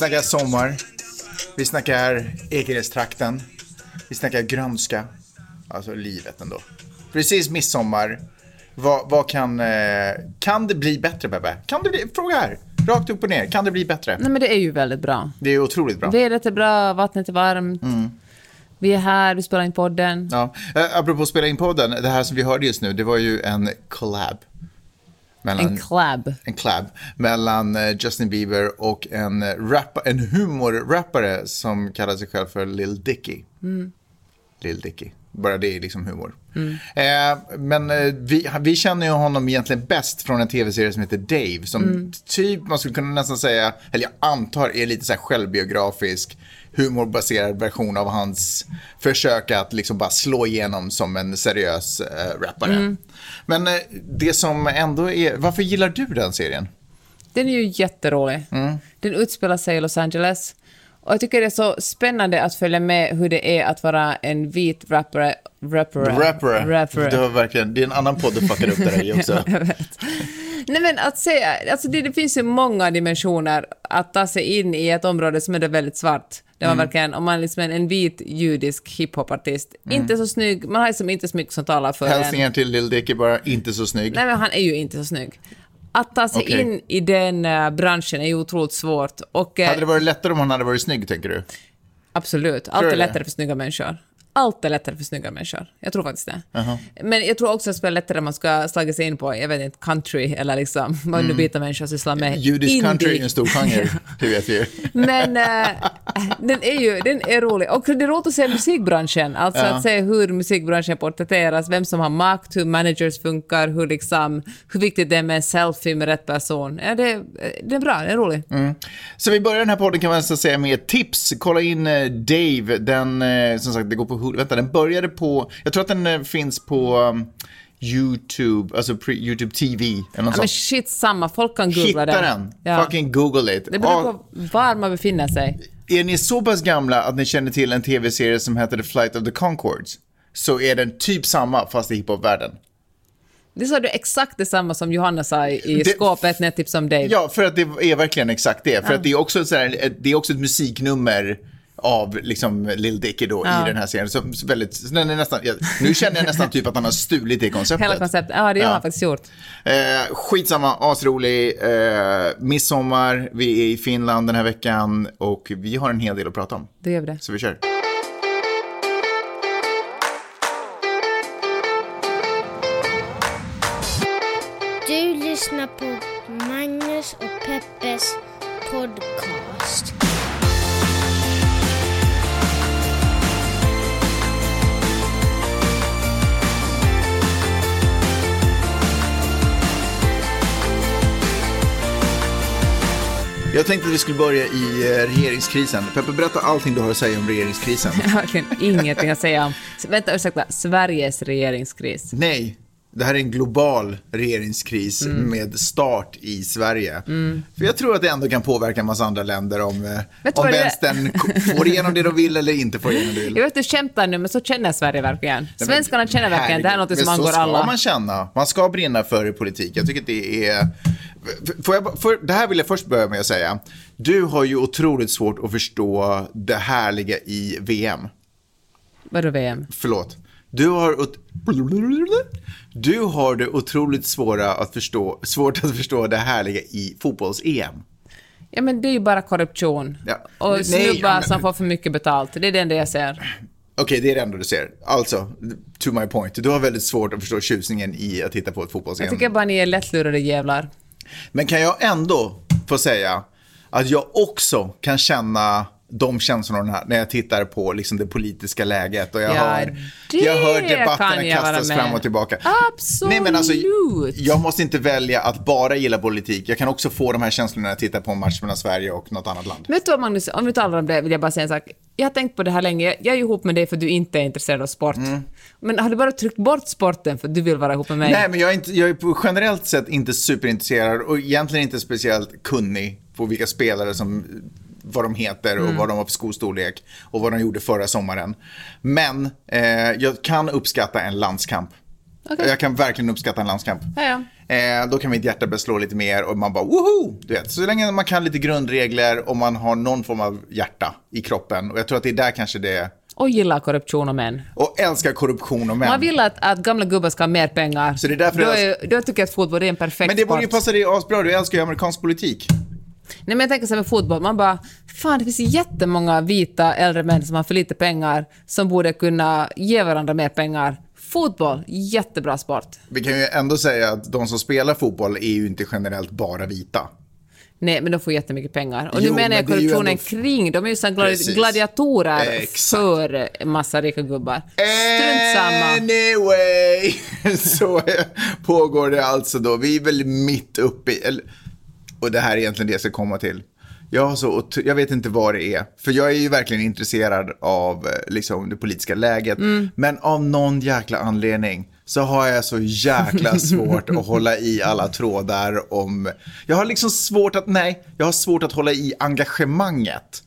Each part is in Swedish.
Snackar sommar. Vi snackar Ekeröstrakten. Vi snackar grönska. Alltså livet ändå. Precis midsommar. Vad, vad kan... Eh, kan det bli bättre, Bebbe? Kan det bli... Fråga här. Rakt upp och ner. Kan det bli bättre? Nej, men det är ju väldigt bra. Det är otroligt bra. Vädret är bra, vattnet är varmt. Mm. Vi är här, vi spelar in podden. Ja. Eh, apropå spela in podden, det här som vi hörde just nu, det var ju en collab. Mellan, En collab. en collab mellan eh, Justin Bieber och en, eh, rap, en humorrappare som kallar sig själv för Lil Dicky. Lil Dicky. Bara det är liksom humor. Eh, men eh, vi, vi känner ju honom egentligen bäst från en tv-serie som heter Dave. Som typ, man skulle kunna nästan säga, eller jag antar är lite så här självbiografisk, humorbaserad version av hans försök att liksom bara slå igenom som en seriös eh, rappare. Men eh, det som ändå är, varför gillar du den serien? Den är ju jätterolig. Mm. Den utspelar sig i Los Angeles. Och jag tycker det är så spännande att följa med hur det är att vara en vit rappare. Rappare. Rappare. rappare. Det, var verkligen, det är en annan podd du fuckade upp det där i också. Vet. Nej men att säga, alltså det, det finns ju många dimensioner att ta sig in i ett område som är väldigt svart. Där Mm. man verkligen, om man är liksom en, en vit judisk hiphopartist, inte så snygg, man har liksom inte så mycket som talar för en. Hälsningar till Lil Dicky bara, inte så snygg. Nej men han är ju inte så snygg. Att ta sig Okej. in i den eh, branschen är ju otroligt svårt. Och, eh, Hade det varit lättare om han hade varit snygg, tänker du? Absolut. Allt är det? lättare för snygga människor. Allt är lättare för snygga människor. Jag tror faktiskt det. Men jag tror också att det är lättare om man ska slagga sig in på, jag vet inte, country eller liksom, vad nu vita människor sysslar med. Judisk Indie. country är en stor genre, det vet vi ju. Men eh, den är ju den är rolig. Och det är roligt att se musikbranschen. Alltså att se hur musikbranschen porträtteras, vem som har makt, hur managers funkar, hur, liksom, hur viktigt det är med en selfie med rätt person. Ja, det, det är bra, det är roligt. Så vi börjar den här podden kan man nästan säga med ett tips. Kolla in eh, Dave, den, eh, som sagt, det går på Hulu. Vänta, den började på, jag tror att den eh, finns på um, YouTube, alltså pre, YouTube TV. Eller Ja, men shit samma, folk kan googla Hitta den. den, Ja. fucking google it. Det beror Ja, på var man befinner sig. Är ni så pass gamla att ni känner till en tv-serie som heter The Flight of the Conchords, så är den typ samma fast i hiphop-världen. Det sa du exakt detsamma som Johanna sa i, Det- skåpet när jag tipsade om Dave. Ja, för att det är verkligen exakt det. För att det är också, så här, ett- det är också ett musiknummer av liksom Lil Dicky då Ja. i den här serien. Så, så väldigt, så den är nästan, ja, nu känner jag nästan typ att han har stulit det konceptet. Hela konceptet. Ja, det har Ja. han faktiskt gjort. Eh, skitsamma, asrolig. Eh, midsommar, vi är i Finland den här veckan och vi har en hel del att prata om. Då gör vi det. Så vi kör. Du lyssnar på Magnus och Peppes podcast. Jag tänkte att vi skulle börja i eh, regeringskrisen. Peppe, berätta allting du har att säga om regeringskrisen. Jag har verkligen ingenting att säga om. Vänta, ursäkta. Sveriges regeringskris. Nej, det här är en global regeringskris Mm. med start i Sverige. För jag tror att det ändå kan påverka en massa andra länder om, eh, Vet om vänstern får igenom det de vill eller inte får igenom det de vill. Jag vet att du skämtar nu, men så känner Sverige verkligen. Svenskarna känner verkligen. Det här är något Herregud, som men angår så ska alla. man känna. Man ska brinna för politik. Jag tycker att det är... Får jag, för, det här vill jag först börja med att säga. Du har ju otroligt svårt att förstå det härliga i VM. Vadå VM? Förlåt. Du har, du har det otroligt svåra att förstå, svårt att förstå det härliga i fotbolls-EM. Ja, men det är ju bara korruption. Ja. Och Nej, snubbar ja, men- som får för mycket betalt. Det är det enda jag ser. Okej, det är det enda du ser. Alltså, to my point. Du har väldigt svårt att förstå tjusningen i att titta på ett fotbolls-EM. Jag tycker bara ni är lättlurade jävlar. Men kan jag ändå få säga att jag också kan känna de känslorna när jag tittar på liksom det politiska läget och jag Ja, hör, jag hör debatterna kastas fram och tillbaka. Absolut. Nej, men alltså, jag måste inte välja att bara gilla politik. Jag kan också få de här känslorna när jag tittar på en match mellan Sverige och något annat land. Vet du vad Magnus, om vi talar om det vill jag bara säga en sak. Jag har tänkt på det här länge. Jag- är ihop med dig för att du inte är intresserad av sport. Men har du bara tryckt bort sporten för att du vill vara ihop med mig? Nej, men jag är, inte, jag är generellt sett inte superintresserad och egentligen inte speciellt kunnig på vilka spelare som vad de heter och vad de har för skostorlek och vad de gjorde förra sommaren. Men eh, jag kan uppskatta en landskamp. Okej. Jag kan verkligen uppskatta en landskamp. Ja, ja. Eh, då kan mitt hjärta börja slå lite mer och man bara woho! Du vet, så länge man kan lite grundregler och man har någon form av hjärta i kroppen. Och jag tror att det är där kanske det. Och gillar korruption och män. Och älskar korruption och män. Man vill att, att gamla gubbar ska ha mer pengar. Så det är därför då, jag- är, då tycker jag att fotboll är en perfekt Men det borde ju sport. passa dig asbra, du älskar ju amerikansk politik. Nej, men jag tänker så här med fotboll, man bara, fan det finns jättemånga vita äldre män som har för lite pengar, som borde kunna ge varandra mer pengar. Fotboll, jättebra sport. Vi kan ju ändå säga att de som spelar fotboll är ju inte generellt bara vita. Nej, men de får jättemycket pengar. Och nu Jo, menar jag men korruptionen ändå- kring, de är ju Precis. gladiatorer Exakt. för en massa rika gubbar. Strunt samma. Anyway, så pågår det alltså då. Vi är väl mitt uppe i, eller, och det här är egentligen det jag ska komma till. Jag, så, jag vet inte vad det är, för jag är ju verkligen intresserad av eh, liksom, det politiska läget. Men av någon jäkla anledning så har jag så jäkla svårt att hålla i alla trådar om... Jag har liksom svårt att, nej, jag har svårt att hålla i engagemanget.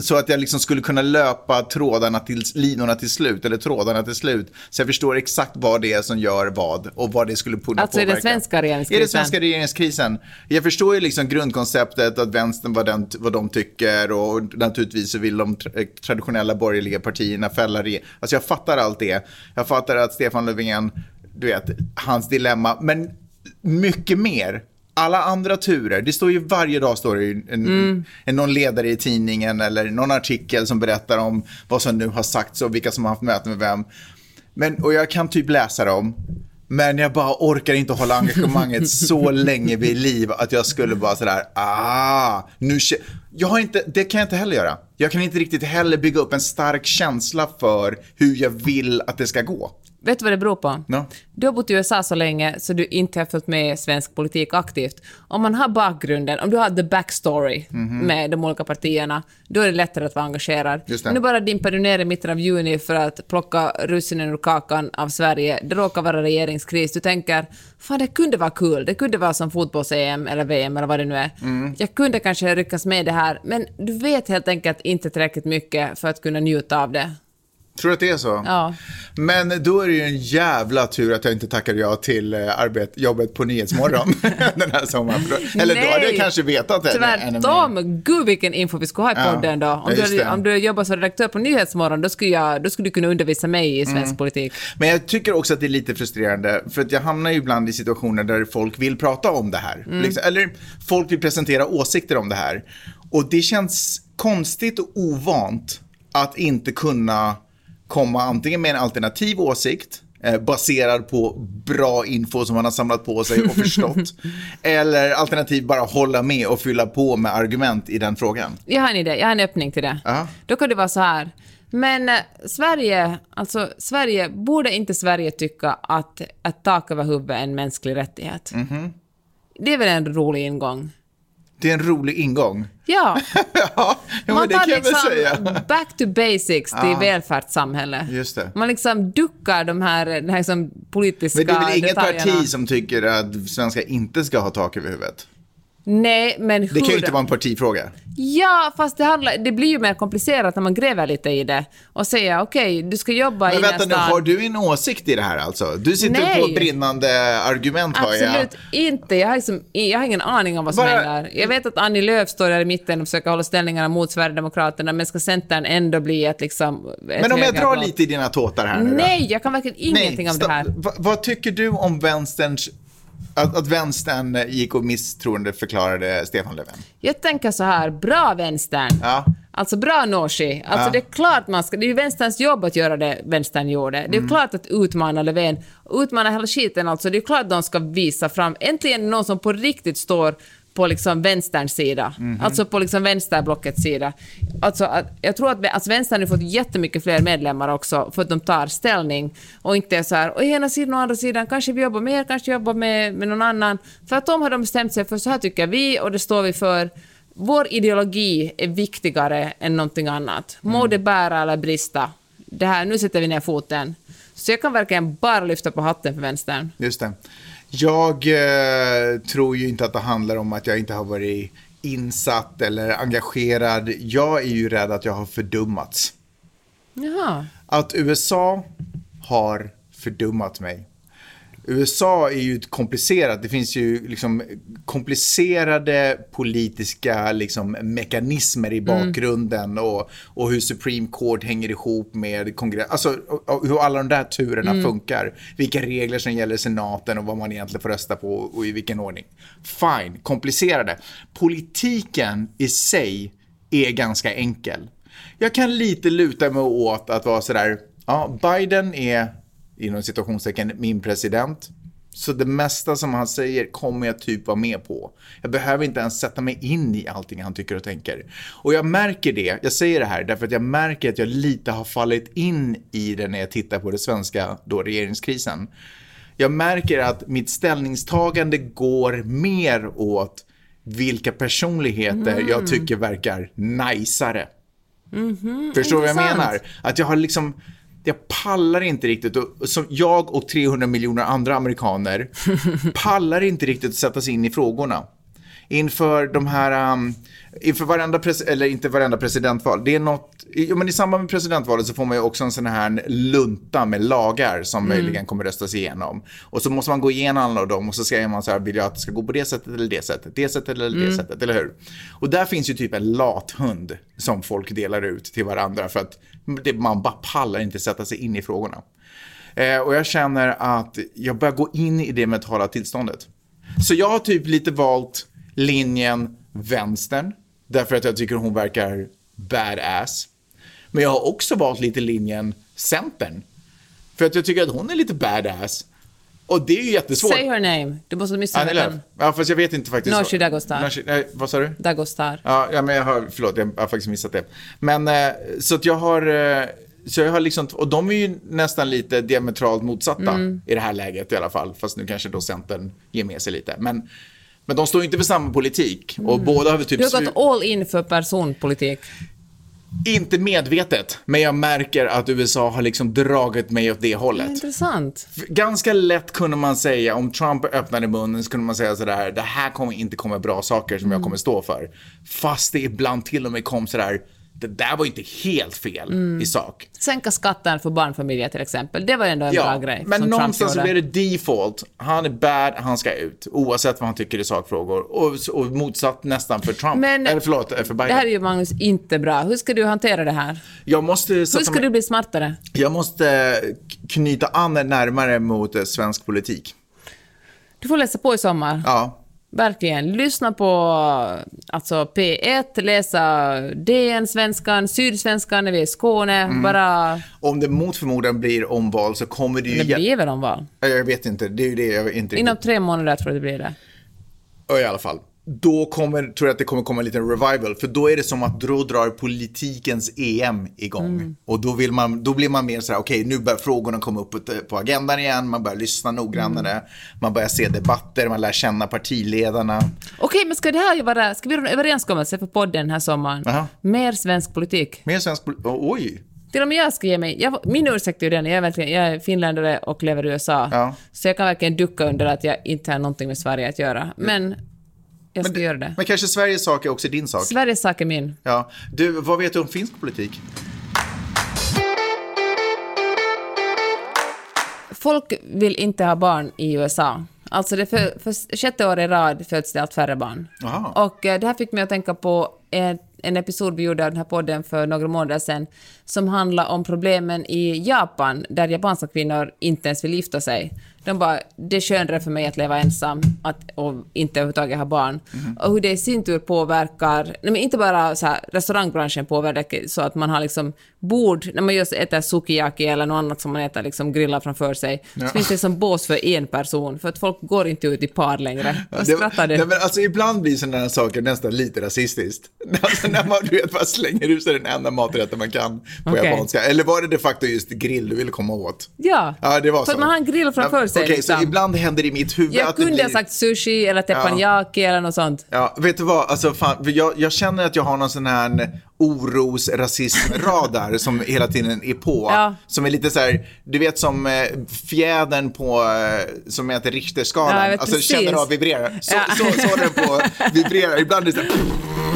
Så att jag liksom skulle kunna löpa trådarna till, linorna till slut, eller trådarna till slut. Så jag förstår exakt vad det är som gör vad och vad det skulle kunna Alltså påverka. den svenska regeringskrisen? I den svenska regeringskrisen. Jag förstår ju liksom grundkonceptet att vänstern vad, den, vad de tycker och naturligtvis så vill de tra- traditionella borgerliga partierna fälla regeringen. Alltså jag fattar allt det. Jag fattar att Stefan Löfven, du vet, hans dilemma. Men mycket mer. Alla andra turer, det står ju varje dag står det en, en, någon ledare i tidningen eller någon artikel som berättar om vad som nu har sagts och vilka som har haft möten med vem. Men, och jag kan typ läsa dem. Men jag bara orkar inte hålla engagemanget så länge vid liv att jag skulle bara sådär, ah, nu kä-" jag har inte, Det kan jag inte heller göra. Jag kan inte riktigt heller bygga upp en stark känsla för hur jag vill att det ska gå. Vet du vad det beror på? Ja. Du har bott i USA så länge så du inte har följt med svensk politik aktivt. Om man har bakgrunden, om du har the backstory med de olika partierna, då är det lättare att vara engagerad. Nu bara dimper du ner i mitten av juni för att plocka russinen ur kakan av Sverige. Det råkar vara regeringskris. Du tänker, fan det kunde vara kul. Det kunde vara som fotbolls-EM eller VM eller vad det nu är. Mm. Jag kunde kanske ryckas med det här, men du vet helt enkelt inte tillräckligt mycket för att kunna njuta av det. Tror du att det är så? Ja. Men då är det ju en jävla tur att jag inte tackade ja till eh, arbet, jobbet på Nyhetsmorgon den här sommaren. Eller då hade jag Nej. kanske vetat det. Tvärtom! Gud vilken info vi skulle ha i Ja, podden då. Om, ja, du, om du jobbar som redaktör på Nyhetsmorgon, då skulle, jag, då skulle du kunna undervisa mig i svensk Mm. politik. Men jag tycker också att det är lite frustrerande, för att jag hamnar ju ibland i situationer där folk vill prata om det här. Liksom, eller folk vill presentera åsikter om det här. Och det känns konstigt och ovant att inte kunna komma antingen med en alternativ åsikt, eh, baserad på bra info som man har samlat på sig och förstått. eller alternativ bara hålla med och fylla på med argument i den frågan. Jag har en idé, jag har en öppning till det. Ja. Då kan det vara så här. Men eh, Sverige, alltså Sverige, borde inte Sverige tycka att ett tak över huvudet är en mänsklig rättighet? Mhm. Det är väl en rolig ingång? Det är en rolig ingång. Ja, ja, ja man tar liksom back to basics till välfärdssamhälle. Just det. Man liksom duckar de här, de här liksom politiska Men det är väl inget detaljerna. parti som tycker att svenskar inte ska ha tak över huvudet? Nej, men hur... Det kan ju inte vara en partifråga. Ja, fast det, handlar, det blir ju mer komplicerat när man gräver lite i det och säger okej, du ska jobba Men i vänta nu, har du en åsikt i det här alltså? Du sitter Nej. på brinnande argument har jag. Absolut inte. Jag har, liksom, jag har ingen aning om vad som Bara- händer. Jag vet att Annie Lööf står där i mitten och försöker hålla ställningarna mot Sverigedemokraterna, men ska Centern ändå bli ett liksom... Ett Men om jag drar högerblock? lite i dina tåtar här nu då? Nej, jag kan verkligen ingenting om stopp. det här. Va, vad tycker du om vänsterns... Att, att vänstern gick och misstroende förklarade Stefan Löfven? Jag tänker så här, bra vänstern. Ja. Alltså bra Nooshi. Alltså Ja. det är klart man ska, det är ju vänsterns jobb att göra det vänstern gjorde. Det är Mm. klart att utmana Löfven, utmana hela skiten alltså. Det är klart att de ska visa fram, äntligen någon som på riktigt står på liksom vänsterns sida. Mhm. Alltså på liksom vänsterblockets sida. Alltså att, jag tror att alltså vänstern har fått jättemycket fler medlemmar också för att de tar ställning och inte är så här, å ena sidan och andra sidan, kanske vi jobbar med er, kanske jobbar med, med någon annan. För att de har de bestämt sig för så här tycker vi och det står vi för. Vår ideologi är viktigare än någonting annat. Må det bära eller brista. Det här, nu sätter vi ner foten. Så jag kan verkligen bara lyfta på hatten för vänstern. Just det. Jag eh, tror ju inte att det handlar om att jag inte har varit insatt eller engagerad. Jag är ju rädd att jag har fördummats. Jaha. Att USA har fördummat mig. USA är ju komplicerat. Det finns ju liksom komplicerade politiska liksom mekanismer i bakgrunden mm. och, och hur Supreme Court hänger ihop med kongress. Alltså hur alla de där turerna mm. funkar. Vilka regler som gäller senaten och vad man egentligen får rösta på och i vilken ordning. Fine, komplicerade. Politiken i sig är ganska enkel. Jag kan lite luta mig åt att vara sådär, ja, Biden är inom situationstecken min president. Så det mesta som han säger kommer jag typ vara med på. Jag behöver inte ens sätta mig in i allting han tycker och tänker. Och jag märker det, jag säger det här därför att jag märker att jag lite har fallit in i det när jag tittar på det svenska då regeringskrisen. Jag märker att mitt ställningstagande går mer åt vilka personligheter mm. jag tycker verkar najsare. Mm -hmm. Förstår du vad jag menar? Att jag har liksom jag pallar inte riktigt, och, som jag och 300 miljoner andra amerikaner pallar inte riktigt att sätta sig in i frågorna. Inför de här, um, inför varenda, eller inte varenda presidentval, det är något, ja, men i samband med presidentvalet så får man ju också en sån här lunta med lagar som mm. möjligen kommer röstas igenom. Och så måste man gå igenom alla dem och så säger man så här, vill jag att det ska gå på det sättet eller det sättet, det sättet eller det mm. sättet, eller hur? Och där finns ju typ en lathund som folk delar ut till varandra för att det, man bara pallar inte sätta sig in i frågorna. Eh, och jag känner att jag börjar gå in i det mentala tillståndet. Så jag har typ lite valt linjen vänstern, därför att jag tycker hon verkar badass. Men jag har också valt lite linjen centern, för att jag tycker att hon är lite badass. Och det är ju jättesvårt. Say her name. Du måste missa den. Ja, fast jag vet inte faktiskt. Nooshi Dagostar. Nooshi, nej, vad sa du? Dagostar. Ja, ja, men jag har, förlåt, jag har faktiskt missat det. Men, eh, så att jag har, eh, så jag har liksom, och de är ju nästan lite diametralt motsatta mm. i det här läget i alla fall. Fast nu kanske då Centern ger med sig lite. Men, men de står inte för samma politik. Och mm. båda har vi typ... Du har gått all in för personpolitik. Inte medvetet, men jag märker att USA har liksom dragit mig åt det hållet. Intressant. Ganska lätt kunde man säga, om Trump öppnade munnen så kunde man säga sådär, det här kommer inte komma bra saker som mm. jag kommer stå för. Fast det ibland till och med kom sådär, det där var inte helt fel mm. i sak. Sänka skatten för barnfamiljer till exempel, det var ändå en ja, bra grej. Men någonstans blir det default. Han är bad, han ska ut. Oavsett vad han tycker i sakfrågor. Och, och motsatt nästan för Trump. Men, Eller förlåt, för Biden. Det här är ju Magnus inte bra. Hur ska du hantera det här? Jag måste... Hur ska du bli smartare? Jag måste knyta an närmare mot eh, svensk politik. Du får läsa på i sommar. Ja. Verkligen. Lyssna på alltså P1, läsa DN, Svenskan, Sydsvenskan när vi är i Skåne. Mm. Bara... Om det mot förmodan blir omval så kommer det ju... Det blir väl omval? Jag vet inte. Det är ju det jag inte Inom tre månader tror jag det blir det. I alla fall då kommer, tror jag att det kommer komma en liten revival. För då är det som att då drar politikens EM igång. Mm. Och då, vill man, då blir man mer så här, okej okay, nu börjar frågorna komma upp på agendan igen. Man börjar lyssna noggrannare. Mm. Man börjar se debatter, man lär känna partiledarna. Okej, okay, men ska det här vara, ska vi göra en överenskommelse för podden den här sommaren? Aha. Mer svensk politik. Mer svensk politik, oh, oj. Till och med jag ska ge mig, jag, min ursäkt är ju den, jag är, verkligen, jag är finländare och lever i USA. Ja. Så jag kan verkligen ducka under att jag inte har någonting med Sverige att göra. Men jag ska men, göra det. Men kanske Sveriges sak är också din sak? Sveriges sak är min. Ja. Du, vad vet du om finsk politik? Folk vill inte ha barn i USA. Alltså det för, för sjätte år i rad föds det allt färre barn. Aha. Och eh, det här fick mig att tänka på ett en episod vi gjorde av den här podden för några månader sedan som handlar om problemen i Japan där japanska kvinnor inte ens vill gifta sig. De bara, det är skönare för mig att leva ensam att, och inte överhuvudtaget ha barn. Mm. Och hur det i sin tur påverkar, nej men inte bara så här, restaurangbranschen påverkar så att man har liksom bord, när man just äter sukiyaki eller något annat som man äter liksom grillar framför sig, ja. så finns det som bås för en person, för att folk går inte ut i par längre. Vad skrattar du? Nej, men alltså ibland blir sådana här saker nästan lite rasistiskt. Alltså när man du vet, bara slänger ut sig den enda maträtten man kan på okay. japanska. Eller var det de facto just grill du ville komma åt? Ja, ja det var så. så att man har en grill framför sig. Okej, okay, liksom. så ibland händer det i mitt huvud jag att blir... Jag kunde ha sagt sushi eller teppanyaki ja. eller något sånt. Ja, vet du vad, alltså fan, jag, jag känner att jag har någon sån här oros rasismradar som hela tiden är på. Ja. Som är lite så här, du vet som eh, fjädern på, eh, som heter Richterskalan. Ja, alltså precis. känner av vibrerar. Så, ja. så, så, så den på vibrerar. Ibland är det så här,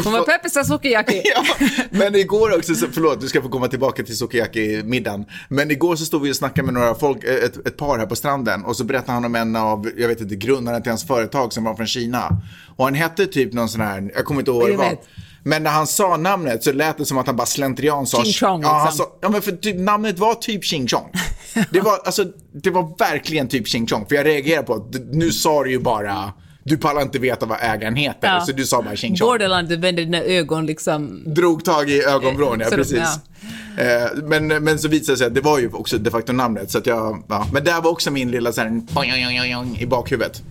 Hon var peppis sa sukiyaki. ja, men igår också, så, förlåt du ska få komma tillbaka till sukiyaki-middagen. Men igår så stod vi och snackade med några folk, eh, ett, ett par här på stranden och så berättade han om en av, jag vet inte, grundaren till hans företag som var från Kina. Och han hette typ någon sån här, jag kommer inte ihåg vad det var. vet. Men när han sa namnet så lät det som att han bara slentrian sa... Ching Chong, ja, liksom. sa, ja, men för typ, namnet var typ Ching Chong. Det var, alltså, det var verkligen typ Ching Chong. För jag reagerade på att nu sa du ju bara, du pallar inte veta vad ägaren heter. Ja. Så du sa bara Ching Chong Borderland, du vände dina ögon liksom. drog tag i ögonvrån, ja det- precis. Eh, Men, men så visade det sig att det var ju också de facto namnet. Så att jag, ja. Men där var också min lilla så här, i bakhuvudet.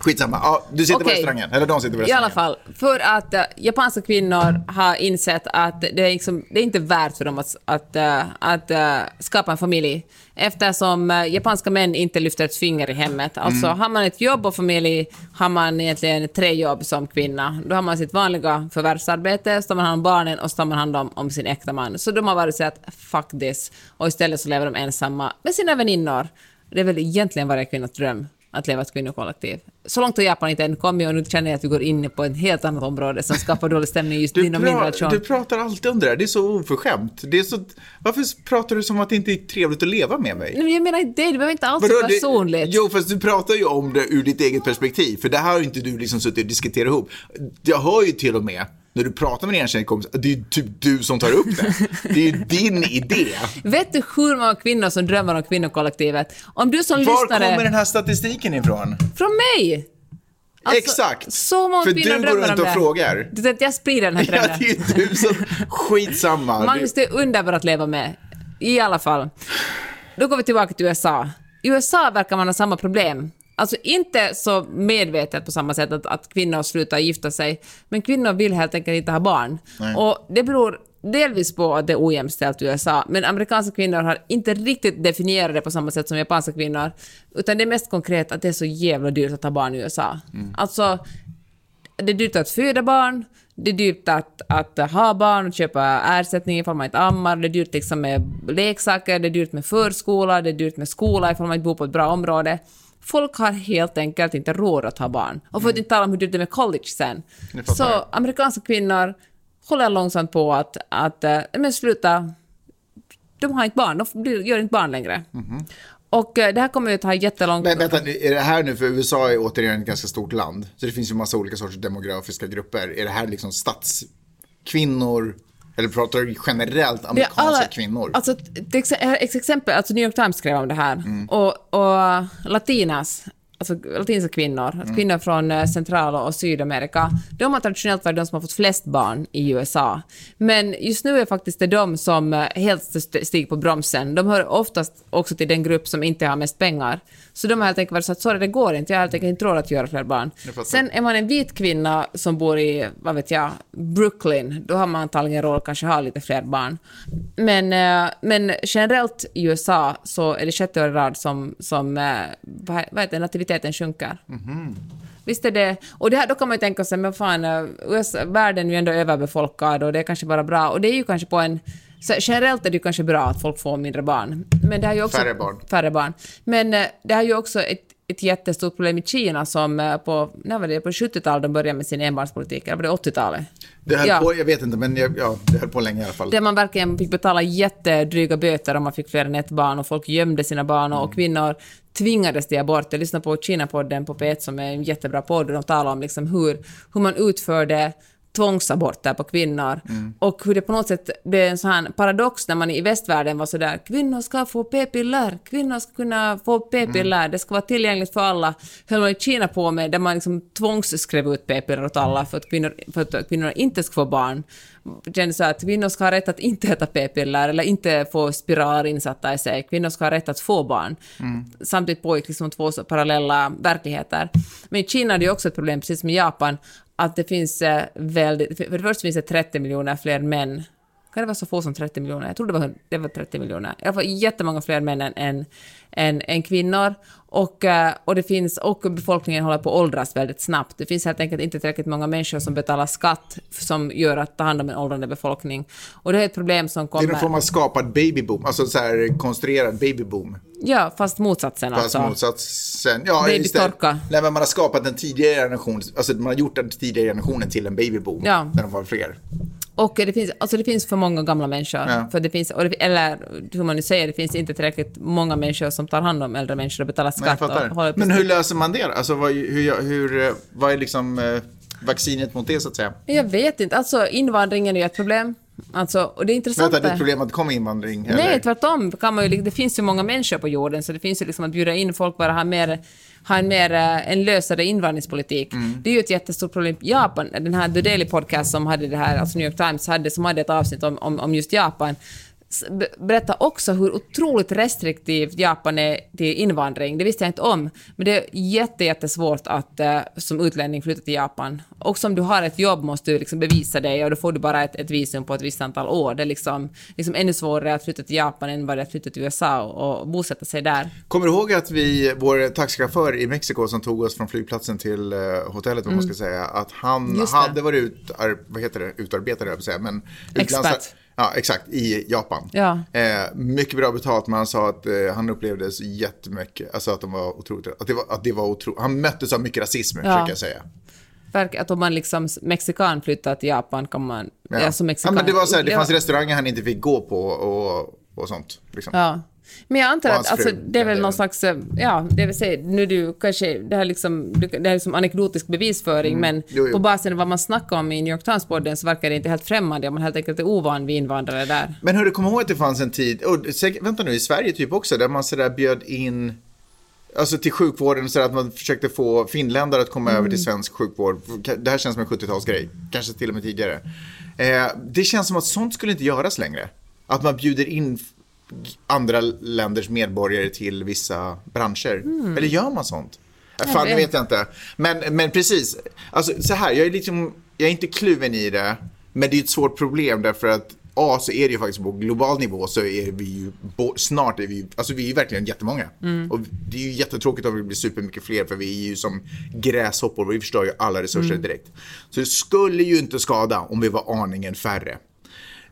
Skitsamma, ja, du sitter på Okej. restaurangen. Eller de sitter på I restaurangen. alla fall, för att äh, japanska kvinnor har insett att det är, liksom, det är inte värt för dem att, att, äh, att äh, skapa en familj eftersom japanska män inte lyfter ett finger i hemmet. Alltså har man ett jobb och familj har man egentligen tre jobb som kvinna. Då har man sitt vanliga förvärvsarbete, så tar man hand om barnen och så tar man hand om, om sin äkta man. Så de har varit så att fuck this och istället så lever de ensamma med sina väninnor. Det är väl egentligen varje kvinnas dröm att leva ett kvinnokollektiv. Så långt har Japan inte än kommit och nu känner jag att vi går in på ett helt annat område som skapar dålig stämning just inom min relation. du pratar alltid om det där, det är så oförskämt. Det är så, varför pratar du som att det inte är trevligt att leva med mig? Nej, men jag menar inte det, det behöver inte alls vara personligt. Jo, fast du pratar ju om det ur ditt eget perspektiv. För det här har inte du liksom suttit och diskuterat ihop. Jag hör ju till och med när du pratar med en kompis, att det är typ du som tar upp det. Det är ju din idé. Vet du hur många kvinnor som drömmer om kvinnokollektivet? Om du som Var lyssnare... kommer den här statistiken ifrån? Från mig! Alltså, Exakt. Så många För kvinnor du går runt och det. frågar. Du tänkte jag sprider den här Ja, trenden. det är du som... Skitsamma. Magnus, det är underbart att leva med. I alla fall. Då går vi tillbaka till USA. I USA verkar man ha samma problem. Alltså inte så medvetet på samma sätt att, att kvinnor slutar gifta sig, men kvinnor vill helt enkelt inte ha barn. Och det beror delvis på att det är ojämställt i USA, men amerikanska kvinnor har inte riktigt definierat det på samma sätt som japanska kvinnor, utan det är mest konkret att det är så jävla dyrt att ha barn i USA. Alltså, det är dyrt att föda barn, det är dyrt att, att ha barn och köpa ersättning ifall man inte ammar, det är dyrt liksom med leksaker, det är dyrt med förskola, det är dyrt med skola ifall man inte bor på ett bra område. Folk har helt enkelt inte råd att ha barn. Och för att inte tala om hur dyrt det är med college sen. Så amerikanska kvinnor håller långsamt på att, att äh, men sluta, de har inte barn, de gör inte barn längre. Och äh, det här kommer ju att ta jättelång Men vänta, är det här nu, för USA är återigen ett ganska stort land, så det finns ju massa olika sorters demografiska grupper. Är det här liksom stadskvinnor, eller pratar du generellt amerikanska alla- kvinnor? Alltså, ett exempel, alltså New York Times skrev om det här. Mm. Och, och latinas, alltså latinska kvinnor, Mm. kvinnor från eh, Central och Sydamerika, de har traditionellt varit de som har fått flest barn i USA. Men just nu är faktiskt det de som eh, helt st- stiger på bromsen. De hör oftast också till den grupp som inte har mest pengar. Så de har helt enkelt varit så att sorry, det går inte, jag har helt enkelt inte råd att göra fler barn. Sen är man en vit kvinna som bor i, vad vet jag, Brooklyn, då har man antagligen råd att kanske ha lite fler barn. Men, eh, men generellt i USA så är det sjätte år i rad som, som vad vad heter det, nativiteten sjunker. Visst är det, och det här, då kan man ju tänka sig, men fan, eh, USA, världen är ju ändå överbefolkad och det är kanske bara bra, och det är ju kanske på en så generellt är det ju kanske bra att folk får mindre barn. Men det har ju också, Färre barn. Färre barn. Men eh, det har ju också ett, ett jättestort problem i Kina som eh, på, när var det, på 70-talet de började med sin enbarnspolitik, eller var det 80-talet? Det höll ja. på, jag vet inte, men jag, ja, det höll på länge i alla fall. Där man verkligen fick betala jättedryga böter om man fick fler än ett barn och folk gömde sina barn och kvinnor tvingades till abort. Jag lyssnade på Kina-podden på P1 som är en jättebra podd och de talar om liksom hur, hur man utförde tvångsaborter på kvinnor och hur det på något sätt blev en sån här paradox när man i västvärlden var sådär kvinnor ska få p-piller, kvinnor ska kunna få p-piller, det ska vara tillgängligt för alla. Höll man i Kina på med där man liksom tvångsskrev ut p-piller åt alla för att kvinnor, för att kvinnorna inte ska få barn. Kände så att kvinnor ska ha rätt att inte äta p-piller eller inte få spiraler insatta i sig. Kvinnor ska ha rätt att få barn. Samtidigt pågick liksom två parallella verkligheter. Men i Kina är det ju också ett problem, precis som i Japan, att det finns eh, väldigt... För det första finns det 30 miljoner fler män kan det vara så få som 30 miljoner? Jag tror det var, det var 30 miljoner. I alla fall jättemånga fler män än, än, än, än kvinnor. Och, eh, och, det finns, och befolkningen håller på att åldras väldigt snabbt. Det finns helt enkelt inte tillräckligt många människor som betalar skatt som gör att ta hand om en åldrande befolkning. Och det är ett problem som kommer... Det är någon form av skapad babyboom, alltså så här konstruerad babyboom. Ja, fast motsatsen Fast alltså. motsatsen, ja istället. Nej, men man har skapat en tidigare generation, alltså man har gjort den tidigare generationen till en babyboom. Ja. När de var fler. Och det finns, alltså det finns för många gamla människor. Ja. För det finns, och det, eller hur man nu säger, det finns inte tillräckligt många människor som tar hand om äldre människor och betalar Nej, skatt. och fattar. på Men hur löser man det? Alltså vad, hur, hur, eh, vad är liksom eh, vaccinet mot det så att säga? Jag vet inte. Alltså invandringen är ju ett problem. Alltså, och det är intressant. Vänta, det är ett problem att kommer invandring? eller? Nej, tvärtom. Kan man ju, det finns ju många människor på jorden, så det finns ju liksom att bjuda in folk bara ha mer ha en mer eh, en lösare invandringspolitik. Mm. Det är ju ett jättestort problem. Japan, den här The Daily Podcast som hade det här, alltså New York Times hade, som hade ett avsnitt om, om, om just Japan, s- be- berättar också hur otroligt restriktivt Japan är till invandring. Det visste jag inte om. Men det är jätte, jättesvårt att eh, som utlänning flytta till Japan. Och om du har ett jobb måste du liksom bevisa dig och då får du bara ett, ett visum på ett visst antal år. Det är liksom, liksom ännu svårare att flytta till Japan än vad det är att flytta till USA och, och bosätta sig där. Kommer du ihåg att vi, vår taxichaufför i Mexiko som tog oss från flygplatsen till eh, hotellet, vad man ska säga, att han Mm. Hade varit ut, ar, vad heter det, utarbetad, höll jag säga, men Expert. Ja, exakt, i Japan. Ja. Eh, mycket bra betalt, men han sa att eh, han upplevde så jättemycket, alltså att de var otroligt, att det var, att det var otroligt, han möttes av mycket rasism, Ja. försöker jag säga. Att om man liksom mexikan flyttar till Japan kan man... Ja. ja, mexikan, men det var så här, det fanns restauranger han inte fick gå på och, och sånt. Liksom. Ja. Men jag antar att alltså, det är väl någon slags, eh, ja, det vill säga, nu du kanske, det här liksom, det här är liksom anekdotisk bevisföring, men Mm. Jo, jo. på basen av vad man snackar om i New York Times-podden så verkar det inte helt främmande om man helt enkelt är ovan vid invandrare där. Men hörru, kom ihåg att det fanns en tid, och säkert, vänta nu, i Sverige typ också, där man sådär bjöd in, alltså till sjukvården, så att man försökte få finländare att komma över till svensk sjukvård. Det här känns som en 70-talsgrej, kanske till och med tidigare. Eh, det känns som att sånt skulle inte göras längre. Att man bjuder in andra länders medborgare till vissa branscher. Eller gör man sånt? Jag Fan, det vet. vet jag inte. Men, men precis, alltså så här, jag är liksom, jag är inte kluven i det, men det är ett svårt problem därför att A, så är det ju faktiskt på global nivå så är vi ju, snart är vi, alltså vi är ju verkligen jättemånga. Och det är ju jättetråkigt om vi blir supermycket fler för vi är ju som gräshoppor, vi förstör ju alla resurser direkt. Så det skulle ju inte skada om vi var aningen färre.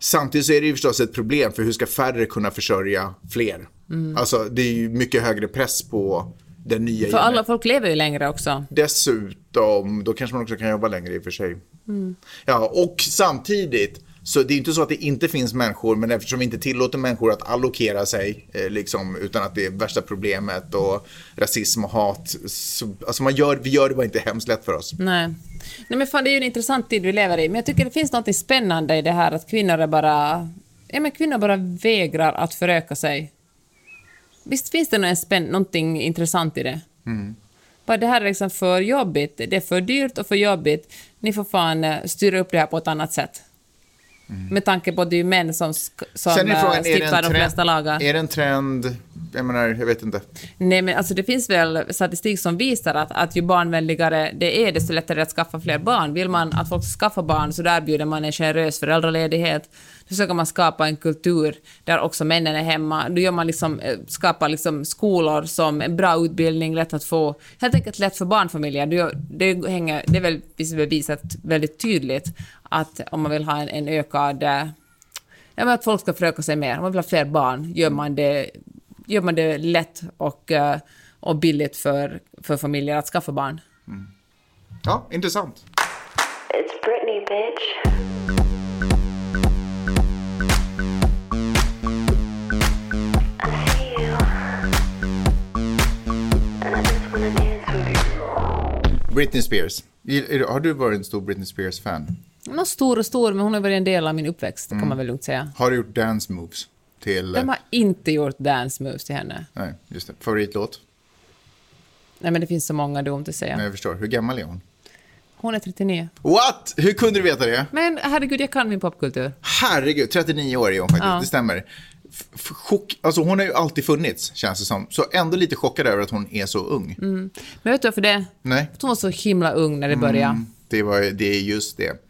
Samtidigt så är det ju förstås ett problem för hur ska färre kunna försörja fler? Alltså det är ju mycket högre press på den nya För alla folk lever ju längre också. Dessutom, då kanske man också kan jobba längre i och för sig. Ja, och samtidigt, så det är inte så att det inte finns människor, men eftersom vi inte tillåter människor att allokera sig, eh, liksom, utan att det är värsta problemet och rasism och hat, så, alltså man gör, vi gör det bara inte hemskt lätt för oss. Nej. Nej men fan, det är ju en intressant tid vi lever i. Men jag tycker det finns något spännande i det här att kvinnor är bara... Ja, men kvinnor bara vägrar att föröka sig. Visst finns det spänn, någonting intressant i det? Bara det här är liksom för jobbigt. Det är för dyrt och för jobbigt. Ni får fan eh, styra upp det här på ett annat sätt. Med tanke på att det är män som, som Sen är eh, frågan, är de flesta lagar. trend, är det en trend, jag menar, jag vet inte. Nej, men alltså det finns väl statistik som visar att, att ju barnvänligare det är, desto lättare är det att skaffa fler barn. Vill man att folk ska skaffa barn så där bjuder man en generös föräldraledighet. Försöker man skapa en kultur där också männen är hemma. Då gör man liksom, eh, skapar liksom skolor som en bra utbildning, lätt att få. Helt enkelt lätt för barnfamiljer. Det, hänger, det är väl bevisat väldigt tydligt att om man vill ha en, en ökad eh, Ja, men att folk ska föröka sig mer. Om man vill ha fler barn gör man det, gör man det lätt och, eh, och billigt för, för familjer att skaffa barn. Ja, intressant. It's Britney, bitch. Britney Spears. Är- Har du varit en stor Britney Spears-fan? Hon är stor och stor, men hon har varit en del av min uppväxt, det kan man väl lugnt säga. Har du gjort dance moves till... De har inte gjort dance moves till henne. Nej, just det. Favoritlåt? Nej, men det finns så många dumt att säga. Nej, jag förstår. Hur gammal är hon? Hon är 39. What? Hur kunde du veta det? Men herregud, jag kan min popkultur. Herregud, 39 år är hon faktiskt. Ja. Det stämmer. Chock, alltså hon har ju alltid funnits, känns det som. Så ändå lite chockad över att hon är så ung. Men vet du varför det? Nej, att hon var så himla ung när det började. det, var, det är just det.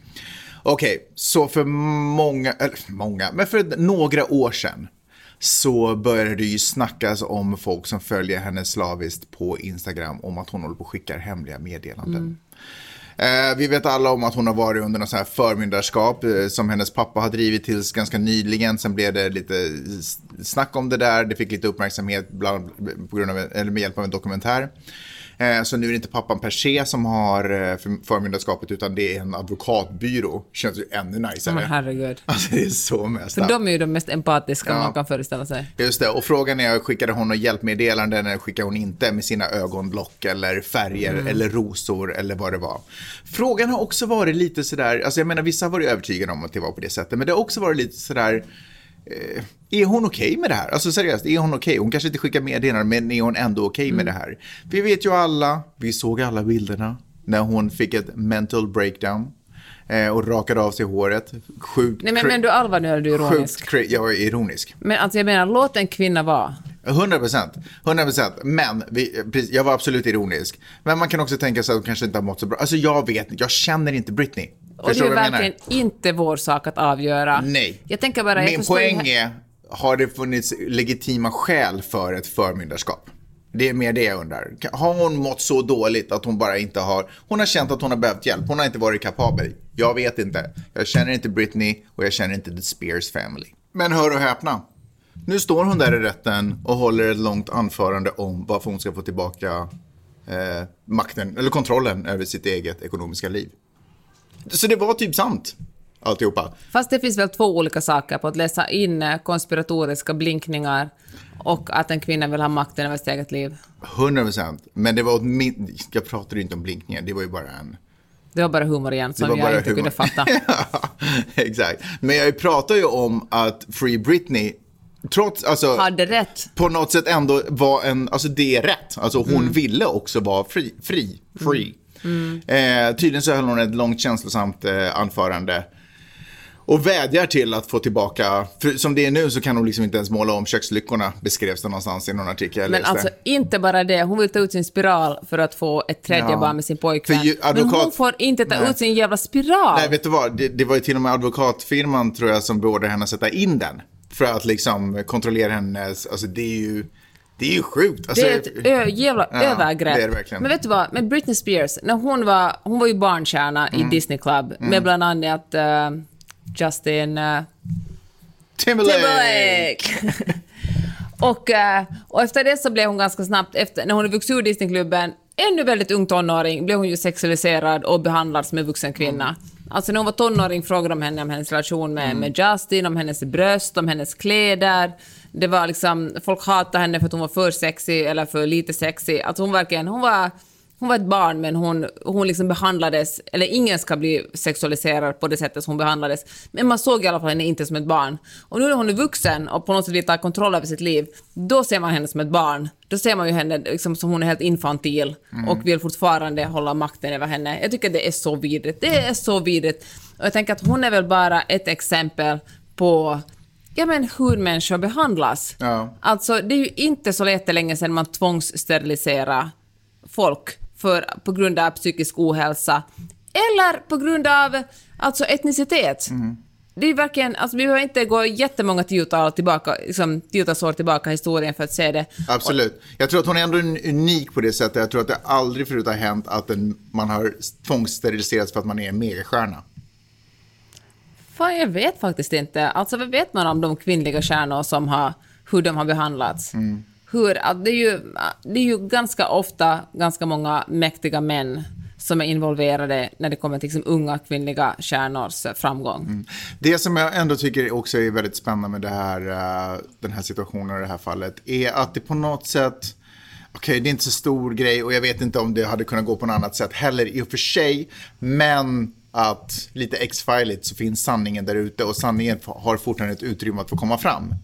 Okej, så för många, eller många, men för några år sedan så började det ju snackas om folk som följer henne slaviskt på Instagram om att hon håller på och skickar hemliga meddelanden. Eh, vi vet alla om att hon har varit under något så här förmyndarskap eh, som hennes pappa har drivit tills ganska nyligen. Sen blev det lite snack om det där. Det fick lite uppmärksamhet bland, på grund av, eller med hjälp av en dokumentär. Eh, så nu är det inte pappan per se som har eh, för- förmyndarskapet utan det är en advokatbyrå. Känns ju ännu najsare. Men herregud. Alltså det är så mest. För de är ju de mest empatiska Ja. man kan föreställa sig. Just det, och frågan är, skickade hon något hjälpmeddelanden eller skickade hon inte med sina ögonblock eller färger Mm. eller rosor eller vad det var. Frågan har också varit lite sådär, alltså jag menar vissa har varit övertygade om att det var på det sättet, men det har också varit lite sådär, eh, är hon okej med det här? Alltså seriöst, är hon okej? Hon kanske inte skickar meddelanden, men är hon ändå okej med Mm. det här? Vi vet ju alla, vi såg alla bilderna när hon fick ett mental breakdown eh, och rakade av sig håret. Sjukt Nej men, men du allvar nu eller du är ironisk? Sjukt jag är ironisk. Men alltså jag menar, låt en kvinna vara. 100 procent. 100 procent. Men vi, jag var absolut ironisk. Men man kan också tänka sig att hon kanske inte har mått så bra. Alltså jag vet inte, jag känner inte Britney. Och det är jag verkligen menar? inte vår sak att avgöra. Nej. Jag tänker bara... jag Min ju- poäng är, har det funnits legitima skäl för ett förmyndarskap? Det är mer det jag undrar. Har hon mått så dåligt att hon bara inte har... Hon har känt att hon har behövt hjälp. Hon har inte varit kapabel. Jag vet inte. Jag känner inte Britney och jag känner inte The Spears family. Men hör och häpna. Nu står hon där i rätten och håller ett långt anförande om varför hon ska få tillbaka eh, makten, eller kontrollen över sitt eget ekonomiska liv. Så det var typ sant, alltihopa. Fast det finns väl två olika saker på att läsa in eh, konspiratoriska blinkningar och att en kvinna vill ha makten över sitt eget liv. 100 procent. Men det var åtminstone, jag pratade ju inte om blinkningen, det var ju bara en... Det var bara humor igen, som jag inte kunde fatta. ja, exakt. Men jag pratar ju om att Free Britney, trots, alltså... Hade rätt. På något sätt ändå var en, alltså det är rätt. Alltså hon Mm. ville också vara fri, fri, free. Eh, tydligen så höll hon ett långt känslosamt eh, anförande. Och vädjar till att få tillbaka, för som det är nu så kan hon liksom inte ens måla om kökslyckorna, beskrevs det någonstans i någon artikel Men alltså inte bara det, hon vill ta ut sin spiral för att få ett tredje Ja. barn med sin pojkvän. För ju- Men advokat- hon får inte ta Nej. ut sin jävla spiral. Nej, vet du vad? Det, det var ju till och med advokatfirman tror jag som beordrade henne att sätta in den. För att liksom kontrollera hennes, alltså det är ju, det är ju sjukt. Alltså, det är ett ö, jävla Ja, övergrepp. det är det verkligen. Men vet du vad, med Britney Spears, när hon var, hon var ju barnstjärna Mm. i Disney Club med bland annat eh, Justin uh, Timberlake! Timberlake. och, eh, och efter det så blev hon ganska snabbt, efter, när hon hade vuxit ur Disneyklubben, ännu väldigt ung tonåring, blev hon ju sexualiserad och behandlad som en vuxen kvinna. Alltså när hon var tonåring frågade de henne om hennes relation med, med Justin, om hennes bröst, om hennes kläder. Det var liksom, folk hatade henne för att hon var för sexy eller för lite sexy. Alltså hon verkligen, hon var hon var ett barn men hon, hon liksom behandlades, eller ingen ska bli sexualiserad på det sättet som hon behandlades. Men man såg i alla fall henne inte som ett barn. Och nu när hon är vuxen och på något sätt vill ta kontroll över sitt liv, då ser man henne som ett barn. Då ser man ju henne liksom som hon är helt infantil och vill fortfarande hålla makten över henne. Jag tycker det är så vidrigt. Det är så vidrigt. Och jag tänker att hon är väl bara ett exempel på ja, men hur människor behandlas. Ja. Alltså, det är ju inte så jättelänge sedan man tvångssteriliserade folk för, på grund av psykisk ohälsa eller på grund av alltså, etnicitet. Det är verkligen, alltså, vi behöver inte gå jättemånga tiotal, tillbaka, liksom, tiotals år tillbaka i historien för att se det. Absolut. Jag tror att hon är ändå unik på det sättet. Jag tror att det aldrig förut har hänt att en, man har tvångssteriliserats för att man är en megastjärna. Fan, jag vet faktiskt inte. Alltså, vad vet man om de kvinnliga stjärnor som har, hur de har behandlats? Hur, att det, är ju, det är ju ganska ofta ganska många mäktiga män som är involverade när det kommer till liksom, unga kvinnliga stjärnors framgång. Mm. Det som jag ändå tycker också är väldigt spännande med det här, eh, den här situationen och det här fallet är att det på något sätt, okej det är inte så stor grej och jag vet inte om det hade kunnat gå på något annat sätt heller i och för sig, men att lite X-filigt så finns sanningen där ute och sanningen har fortfarande ett utrymme att få komma fram.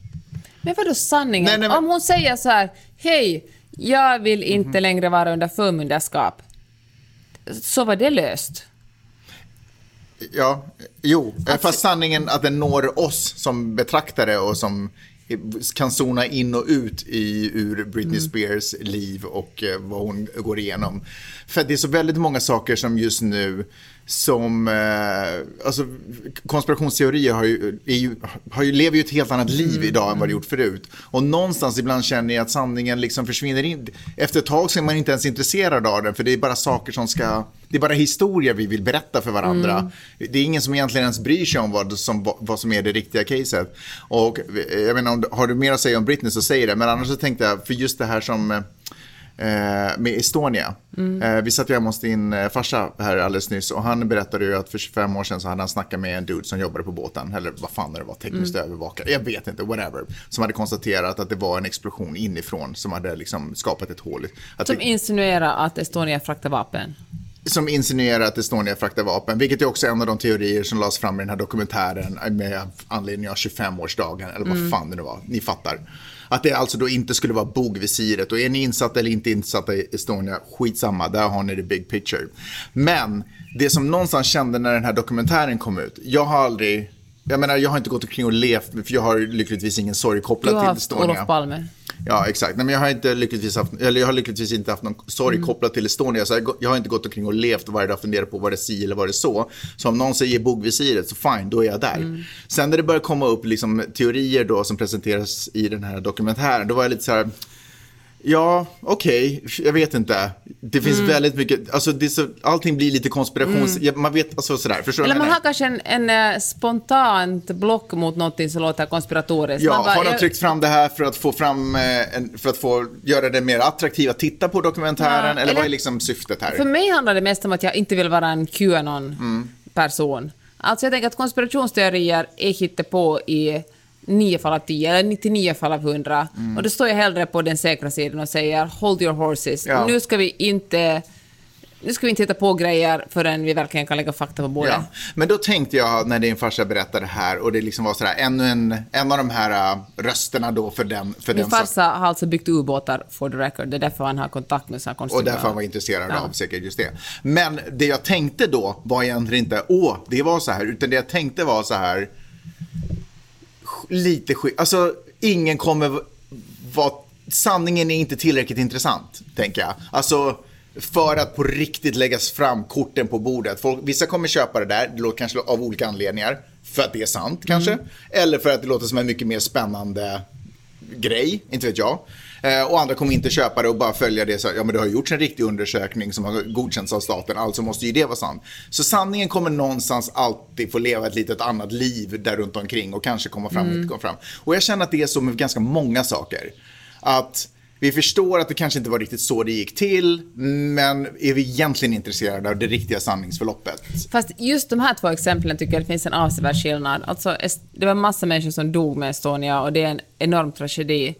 Men vadå sanningen? Nej, nej, men- Om hon säger så här, hej, jag vill inte längre vara under förmyndarskap, så var det löst. Ja, jo, Alltså- fast sanningen att den når oss som betraktare och som kan zona in och ut i, ur Britney Mm. Spears liv och eh, vad hon går igenom. För att det är så väldigt många saker som just nu som, eh, alltså konspirationsteorier har ju, ju, har ju, lever ju ett helt annat liv idag än vad det gjort förut. Och någonstans ibland känner jag att sanningen liksom försvinner in. Efter ett tag så är man inte ens intresserad av den, för det är bara saker som ska, det är bara historier vi vill berätta för varandra. Det är ingen som egentligen ens bryr sig om vad som, vad som är det riktiga caset. Och eh, jag menar, har du mer att säga om Britney så säg det, men annars så tänkte jag, för just det här som eh, med Estonia. Eh, vi satt ju hemma hos din eh, farsa här alldeles nyss och han berättade ju att för 25 år sedan så hade han snackat med en dude som jobbade på båten, eller vad fan det var, tekniskt övervakare, jag vet inte, whatever. Som hade konstaterat att det var en explosion inifrån som hade liksom skapat ett hål. Att Som det, insinuerar att Estonia fraktar vapen. som insinuerar att Estonia fraktar vapen, vilket är också en av de teorier som lades fram i den här dokumentären med anledning av 25-årsdagen, eller vad fan det nu var, ni fattar. Att det alltså då inte skulle vara bogvisiret och är ni insatta eller inte insatta i Estonia, skitsamma, där har ni the big picture. Men det som någonstans kände när den här dokumentären kom ut, jag har aldrig, jag menar jag har inte gått omkring och levt, för jag har lyckligtvis ingen sorg Du kopplad har till haft Estonia. Olof Palme. Ja, exakt. Nej, men jag har inte lyckligtvis haft, eller jag har lyckligtvis inte haft någon sorg Mm. kopplad till Estonia. Så jag, jag har inte gått omkring och levt varje dag och funderat på vad det är si eller vad det är så. Så om någon säger bogvisiret, så fine, då är jag där. Mm. Sen när det börjar komma upp liksom, teorier då som presenteras i den här dokumentären, då var jag lite så här, Ja, okej, jag vet inte. Det finns Mm. väldigt mycket, alltså det så, allting blir lite konspirations... Ja, man vet, alltså sådär, förstår Eller man har kanske en, en eh, spontant block mot någonting som låter konspiratoriskt. Ja, bara, har de tryckt fram det här för att få fram, eh, för att få göra det mer attraktivt att titta på dokumentären? Ja, eller, eller- vad är liksom syftet här? För mig handlar det mest om att jag inte vill vara en QAnon-person. Alltså jag tänker att konspirationsteorier är hittepå i 9 fall av 10, eller 99 fall av 100. Och då står jag hellre på den säkra sidan och säger hold your horses. Ja. Nu ska vi inte... Nu ska vi inte hitta på grejer förrän vi verkligen kan lägga fakta på bordet. Ja. Men då tänkte jag när din farsa berättade det här och det liksom var sådär, ännu en, en av de här äh, rösterna då för den, för Min den som, farsa har alltså byggt ubåtar for the record. Det är därför han har kontakt med så här konstiga... och därför han var intresserad Ja. av säkert just det. Men det jag tänkte då var egentligen inte, åh, det var så här, utan det jag tänkte var så här, lite skit, alltså ingen kommer vara, sanningen är inte tillräckligt intressant, tänker jag. Alltså, för att på riktigt läggas fram korten på bordet. Folk, vissa kommer köpa det där, det låter kanske av olika anledningar. För att det är sant kanske. Eller för att det låter som en mycket mer spännande grej, inte vet jag. Eh, och andra kommer inte köpa det och bara följa det så ja men det har gjorts en riktig undersökning som har godkänts av staten, alltså måste ju det vara sant. Så sanningen kommer någonstans alltid få leva ett litet annat liv där runt omkring och kanske komma fram och inte komma fram. Och jag känner att det är så med ganska många saker. Att vi förstår att det kanske inte var riktigt så det gick till, men är vi egentligen intresserade av det riktiga sanningsförloppet? Fast just de här två exemplen tycker jag det finns en avsevärd skillnad. Alltså, det var massa människor som dog med Estonia och det är en enorm tragedi.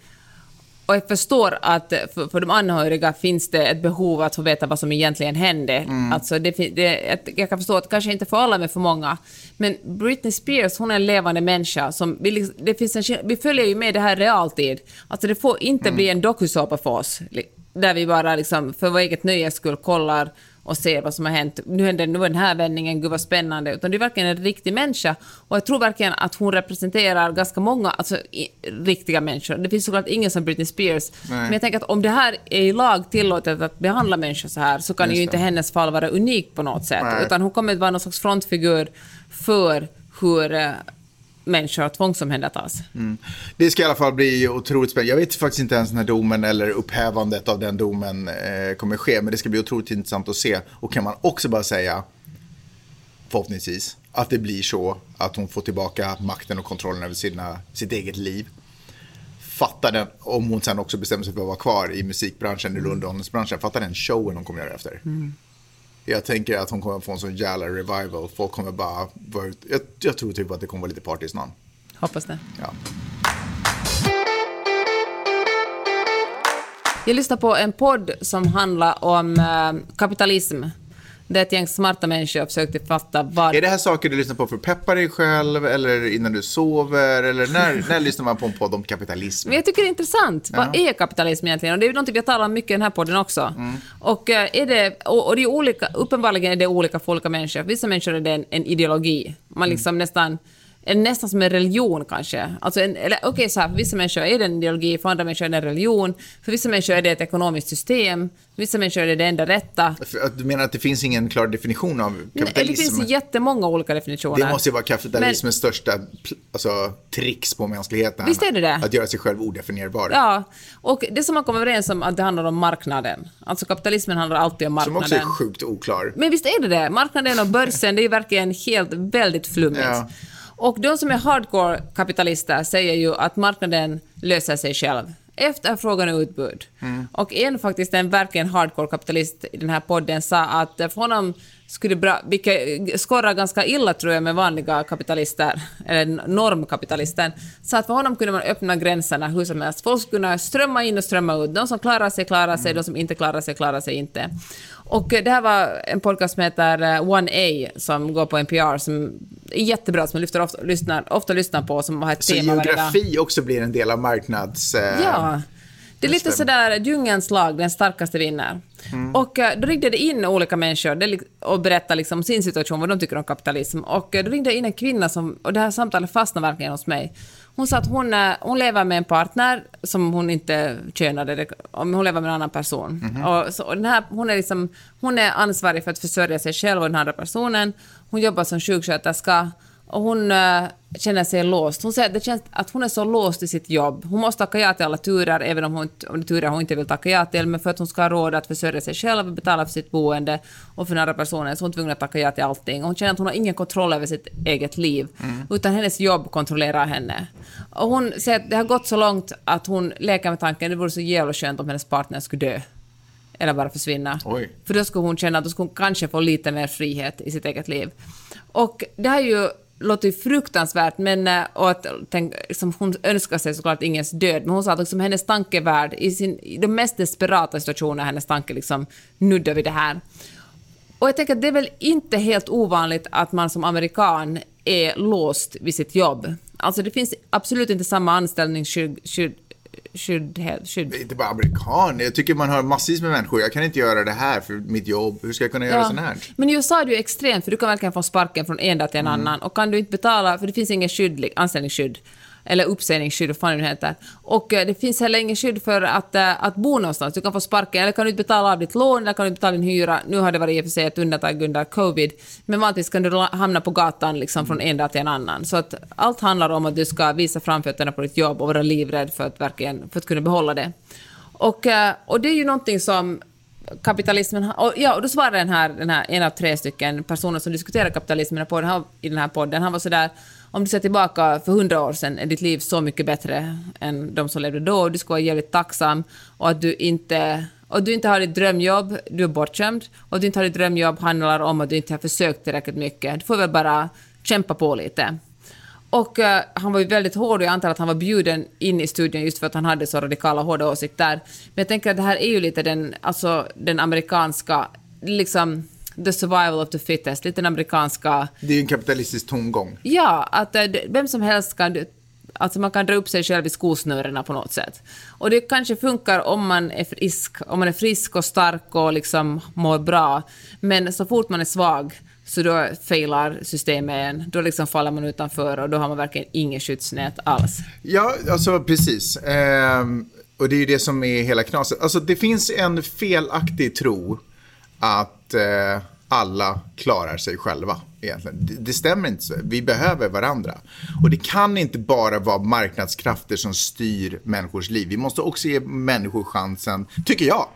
Och jag förstår att för, för de anhöriga finns det ett behov att få veta vad som egentligen hände. Alltså det, det, jag kan förstå att kanske inte för alla, men för många. Men Britney Spears, hon är en levande människa. Som, vi, det finns en, vi följer ju med det här i realtid. Alltså det får inte bli en dokusåpa för oss. Där vi bara liksom för vår eget nöjes skull kollar och ser vad som har hänt. Nu händer nu den här vändningen, gud vad spännande. Utan det är verkligen en riktig människa. Och jag tror verkligen att hon representerar ganska många alltså, i, riktiga människor. Det finns såklart ingen som Britney Spears. Men jag tänker att om det här är i lag tillåtet att behandla människor så här så kan ju Just inte det. hennes fall vara unikt på något sätt. Nej. Utan hon kommer att vara någon slags frontfigur för hur eh, människor tvångsomhändertas. Det ska i alla fall bli otroligt spännande. Jag vet faktiskt inte ens när domen eller upphävandet av den domen eh, kommer ske. Men det ska bli otroligt intressant att se. Och kan man också bara säga, förhoppningsvis, att det blir så att hon får tillbaka makten och kontrollen över sina, sitt eget liv. Fatta den, om hon sen också bestämmer sig för att vara kvar i musikbranschen eller underhållningsbranschen. Fatta den showen hon kommer göra efter. Jag tänker att hon kommer få en sån jävla revival. Folk kommer bara vara ut- jag, jag tror typ att det kommer vara lite party snart. Hoppas det. Ja. Jag lyssnar på en podd som handlar om eh, kapitalism. Det är ett gäng smarta människor och försökte fatta vad... Är det här saker du lyssnar på för att peppa dig själv eller innan du sover? Eller när, när lyssnar man på en podd om kapitalism? Men jag tycker det är intressant. Vad är kapitalism egentligen? Och det är ju något vi har talat om mycket i den här podden också. Och, eh, är det, och, och det är olika, uppenbarligen är det olika för olika människor. För vissa människor är det en, en ideologi. Man liksom nästan är nästan som en religion kanske. Alltså en, eller okej, så här, för vissa människor är det en ideologi, för andra människor är det en religion, för vissa människor är det ett ekonomiskt system, för vissa människor är det det enda rätta. Du menar att det finns ingen klar definition av Nej, Det kapitalism? finns jättemånga olika definitioner. Det måste ju vara kapitalismens största pl- alltså, tricks på mänskligheten. Visst är det det? Att göra sig själv odefinierbar. Ja, och det som man kommer överens om att det handlar om marknaden. Alltså kapitalismen handlar alltid om Som marknaden. också är sjukt oklar. Men visst är det det? Marknaden och börsen, det är ju verkligen helt väldigt flummigt. Ja. Och de som är hardcore-kapitalister säger ju att marknaden löser sig själv. Efterfrågan och utbud. Och en faktiskt, en verkligen hardcore-kapitalist i den här podden sa att för honom skulle bra, vilket skorrar ganska illa tror jag med vanliga kapitalister, eller normkapitalister, så att för honom kunde man öppna gränserna hur som helst. Folk skulle kunna strömma in och strömma ut. De som klarar sig, klarar sig. De som inte klarar sig, klarar sig inte. Och eh, det här var en podcast som heter eh, 1A som går på NPR som är jättebra, som jag lyfter ofta, lyssnar, ofta lyssnar på, som har ett Så tema geografi också blir en del av marknads... Eh, Ja. Det är lite sådär djungelns lag, den starkaste vinner. Och eh, då ringde det in olika människor och berättade liksom sin situation, vad de tycker om kapitalism. Och eh, då ringde det in en kvinna som, och det här samtalet fastnade verkligen hos mig. Hon sa att hon, eh, hon lever med en partner som hon inte könade, om hon lever med en annan person. Och, så, och den här, hon, är liksom, hon är ansvarig för att försörja sig själv och den andra personen. Hon jobbar som sjuksköterska och hon eh, känner sig låst. Hon säger att det känns att hon är så låst i sitt jobb. Hon måste tacka ja till alla turer, även om, hon, om det turer hon inte vill tacka ja till, men för att hon ska ha råd att försörja sig själv, betala för sitt boende och för den andra personen, så hon är tvungen att tacka ja till allting. Och hon känner att hon har ingen kontroll över sitt eget liv, utan hennes jobb kontrollerar henne. Och hon säger att det har gått så långt att hon leker med tanken, det vore så jävla skönt om hennes partner skulle dö. Eller bara försvinna. Oj. För då skulle hon känna att då skulle hon kanske få lite mer frihet i sitt eget liv. Och det här ju låter ju fruktansvärt, men eh, och att, tänk, liksom, hon önskar sig såklart ingens död, men hon sa att liksom, hennes tankevärld, i, sin, i de mest desperata situationer, hennes tanke liksom nuddar vid det här. Och jag tänker att det är väl inte helt ovanligt att man som amerikan är låst vid sitt jobb. Alltså det finns absolut inte samma anställningsskydd, skydd, Det är inte bara amerikan. Jag tycker man hör massvis med människor. Jag kan inte göra det här för mitt jobb. Hur ska jag kunna göra Ja. sånt här? Men i USA är det ju extremt, för du kan verkligen få sparken från en dag till en annan. Och kan du inte betala, för det finns ingen skydd, anställningsskydd, eller uppsägningsskydd, vad fan det nu heter. Och eh, det finns heller ingen skydd för att, eh, att bo någonstans. Du kan få sparken, eller kan du inte betala av ditt lån, eller kan du inte betala din hyra. Nu har det varit i och för sig ett undantag under covid, men vanligtvis kan du hamna på gatan liksom från en dag till en annan. Så att allt handlar om att du ska visa framfötterna på ditt jobb och vara livrädd för att, verkligen, för att kunna behålla det. Och, eh, och det är ju någonting som kapitalismen... Och, ja, och då svarade den här, den här, en av tre stycken personer som diskuterar kapitalismen på den här, i den här podden, han var sådär, om du ser tillbaka för hundra år sedan är ditt liv så mycket bättre än de som levde då, du ska vara jävligt tacksam och att du inte... Och du inte har ditt drömjobb, du är bortskämd, och att du inte har ditt drömjobb handlar om att du inte har försökt tillräckligt mycket. Du får väl bara kämpa på lite. Och uh, han var ju väldigt hård och jag antar att han var bjuden in i studion just för att han hade så radikala hårda åsikter. Men jag tänker att det här är ju lite den, alltså, den amerikanska, liksom, the survival of the fittest, lite den amerikanska, Det är ju en kapitalistisk tongång. ja, att eh, vem som helst kan, alltså man kan dra upp sig själv i skosnörena på något sätt. Och det kanske funkar om man är frisk, om man är frisk och stark och liksom mår bra. Men så fort man är svag så då failar systemet en. Då liksom faller man utanför och då har man verkligen inget skyddsnät alls. Ja, alltså precis. Ehm, och det är ju det som är hela knaset. Alltså det finns en felaktig tro att eh, alla klarar sig själva egentligen. Det, det stämmer inte. så. Vi behöver varandra. Och det kan inte bara vara marknadskrafter som styr människors liv. Vi måste också ge människor chansen, tycker jag,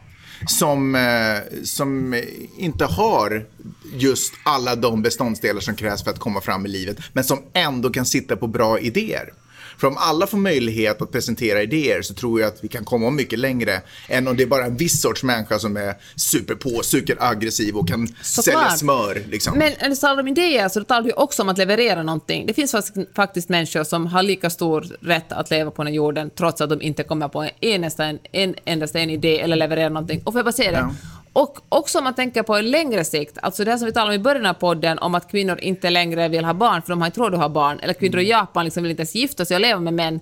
som, eh, som inte har just alla de beståndsdelar som krävs för att komma fram i livet, men som ändå kan sitta på bra idéer. För om alla får möjlighet att presentera idéer så tror jag att vi kan komma mycket längre än om det är bara en viss sorts människa som är superpå, superaggressiv och kan sälja Såklart. smör. Liksom. Men när du talar om idéer så talar du också om att leverera någonting. Det finns fakt- faktiskt människor som har lika stor rätt att leva på den jorden trots att de inte kommer på en endaste en, en, endaste en idé eller levererar någonting. Och får jag bara säga det? Ja. Och också om man tänker på en längre sikt, alltså det här som vi talade om i början av podden om att kvinnor inte längre vill ha barn för de har inte råd att ha barn, eller kvinnor i Japan liksom vill inte ens gifta sig och leva med män.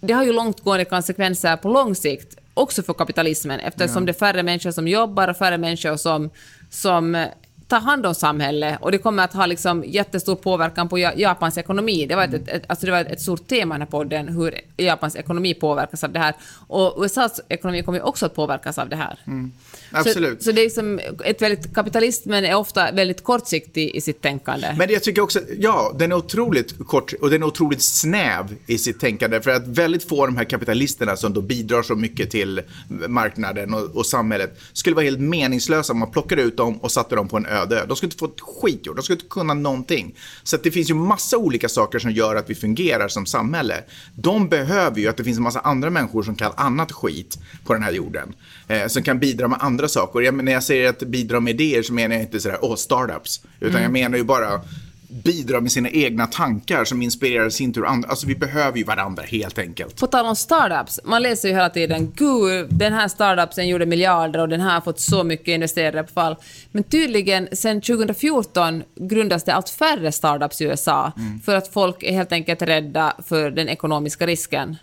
Det har ju långtgående konsekvenser på lång sikt, också för kapitalismen, eftersom det är färre människor som jobbar och färre människor som, som ta hand om samhället och det kommer att ha liksom jättestor påverkan på Ja- Japans ekonomi. Det var, ett, ett, ett, alltså det var ett stort tema i den här podden, hur Japans ekonomi påverkas av det här. Och USAs ekonomi kommer också att påverkas av det här. Absolut. Så, så det är som ett väldigt, kapitalismen är ofta väldigt kortsiktig i sitt tänkande. Men jag tycker också, ja, den är otroligt kort och den är otroligt snäv i sitt tänkande. För att väldigt få av de här kapitalisterna som då bidrar så mycket till marknaden och, och samhället skulle vara helt meningslösa om man plockade ut dem och satte dem på en öde ö. De skulle inte få ett skit gjort, de skulle inte kunna någonting. Så det finns ju massa olika saker som gör att vi fungerar som samhälle. De behöver ju att det finns en massa andra människor som kan annat skit på den här jorden. Eh, som kan bidra med andra saker. Jag, när jag säger att bidra med idéer så menar jag inte sådär, åh, startups. Utan jag menar ju bara bidra med sina egna tankar som inspirerar sin tur andra. Alltså vi behöver ju varandra helt enkelt. På tal om startups, man läser ju hela tiden gud, den här startupsen gjorde miljarder och den här har fått så mycket investerare på fall. Men tydligen, sen 2014 grundas det allt färre startups i USA för att folk är helt enkelt rädda för den ekonomiska risken.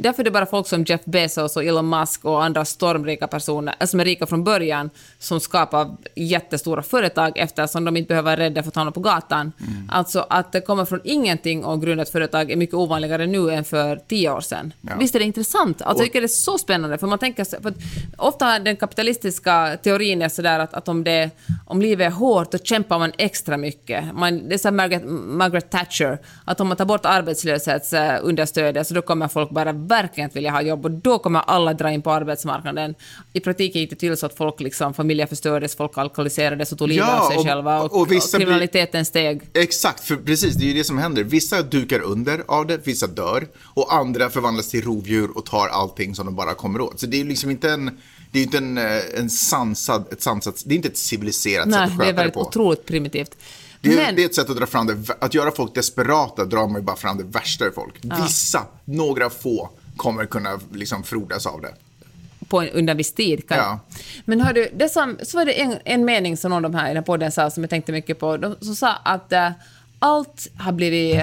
Därför är det bara folk som Jeff Bezos och Elon Musk och andra stormrika personer, äh, som är rika från början, som skapar jättestora företag eftersom de inte behöver vara rädda för att hamna på gatan. Alltså att det kommer från ingenting och grunda ett företag är mycket ovanligare nu än för tio år sedan. Ja. Visst är det intressant? Alltså, jag tycker det är så spännande, för man tänker för att ofta den kapitalistiska teorin är sådär att, att om, det, om livet är hårt, då kämpar man extra mycket. Man, det är som Margaret, Margaret Thatcher, att om man tar bort arbetslöshetsunderstödet så då kommer folk bara verkligen att vilja ha jobb och då kommer alla dra in på arbetsmarknaden. I praktiken gick det till så att folk liksom, familjer förstördes, folk alkoholiserades och tog livet Ja, av sig och- själva och, och blir- kriminaliteten steg. Exakt, för precis, det är ju det som händer. Vissa dukar under av det, vissa dör och andra förvandlas till rovdjur och tar allting som de bara kommer åt. Så det är liksom inte en, det är ju inte en, eh, en sansad, ett sansat, det är inte ett civiliserat Nej, sätt att det är sköta det, väldigt på. otroligt primitivt. Det är, Men- det är ett sätt att dra fram det, att göra folk desperata drar man ju bara fram det värsta i folk. Vissa, några få, kommer kunna liksom frodas av det. på en, under viss tid. Kan. Ja. Men hördu, det som, så var det en, en mening som någon av de här i den här podden sa som jag tänkte mycket på. De, som sa att eh, allt har blivit,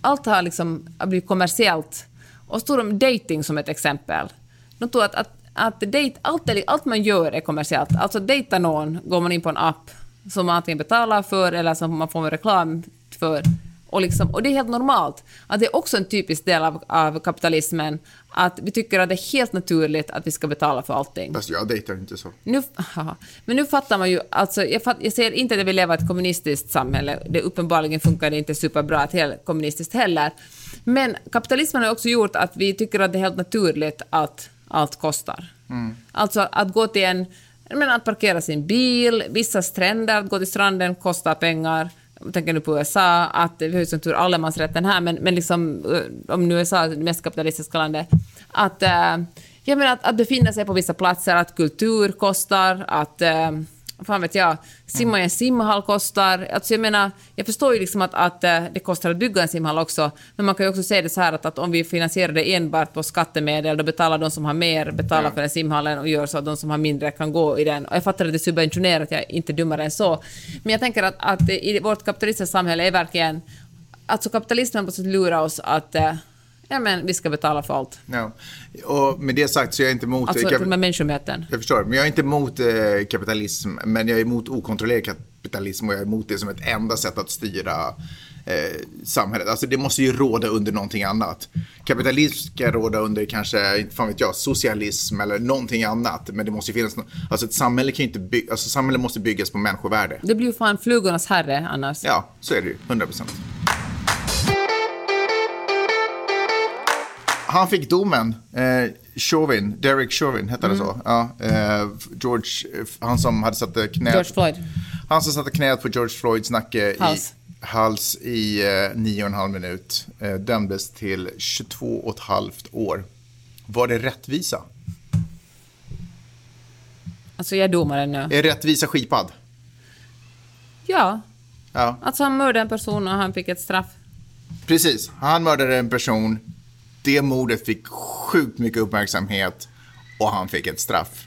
allt har liksom har blivit kommersiellt. Och så tog de dating som ett exempel. De tog att, att, att date, allt, allt man gör är kommersiellt. Alltså dejta någon går man in på en app som man antingen betalar för eller som man får en reklam för. Och, liksom, och det är helt normalt. Att det är också en typisk del av, av kapitalismen att vi tycker att det är helt naturligt att vi ska betala för allting. Fast jag dejtar inte så. Nu, haha. men nu fattar man ju, alltså, jag, fatt, jag säger inte att vill leva i ett kommunistiskt samhälle, det uppenbarligen funkar det inte superbra ett helt kommunistiskt heller. Men kapitalismen har också gjort att vi tycker att det är helt naturligt att allt kostar. Alltså att gå till en, men att parkera sin bil, vissa stränder, att gå till stranden kostar pengar. Jag tänker nu på USA, att vi har ju som tur allemansrätten här, men, men liksom, eh, om nu USA är det mest kapitalistiska landet, att äh, jag menar att, att befinna sig på vissa platser, att kultur kostar, att äh, fan vet jag, simma i en simhall kostar. Alltså jag menar, jag förstår ju liksom att, att eh, det kostar att bygga en simhall också, men man kan ju också säga det så här att, att om vi finansierar det enbart på skattemedel, då betalar de som har mer, betalar för den simhallen och gör så att de som har mindre kan gå i den. Och jag fattar att det är subventionerat, jag är inte dummare än så. Men jag tänker att, att i vårt kapitalistiska samhälle är verkligen, alltså kapitalisterna måste lura oss att eh, ja, men vi ska betala för allt. Ja. Och med det sagt så är jag inte emot... Alltså kap- med människomöten. Jag förstår, men jag är inte emot eh, kapitalism, men jag är emot okontrollerad kapitalism och jag är emot det som ett enda sätt att styra eh, samhället. Alltså det måste ju råda under någonting annat. Kapitalism ska råda under kanske, inte fan vet jag, socialism eller någonting annat. Men det måste ju finnas, no- alltså ett samhälle kan ju inte bygga, alltså samhälle måste byggas på människovärde. Det blir ju fan flugornas herre annars. Ja, så är det ju, 100 procent. Han fick domen, eh, Chauvin, Derek Chauvin, hette det så? Ja, eh, George, eh, han som hade satt knät... George Floyd. Han som satte knät på George Floyds nacke Hals. i hals i eh, nio och en halv minut. Eh, dömdes till 22 och ett halvt år. Var det rättvisa? Alltså jag är domaren nu. Är rättvisa skipad? Ja. Ja, Alltså han mördade en person och han fick ett straff. precis. Han mördade en person. Det mordet fick sjukt mycket uppmärksamhet och han fick ett straff.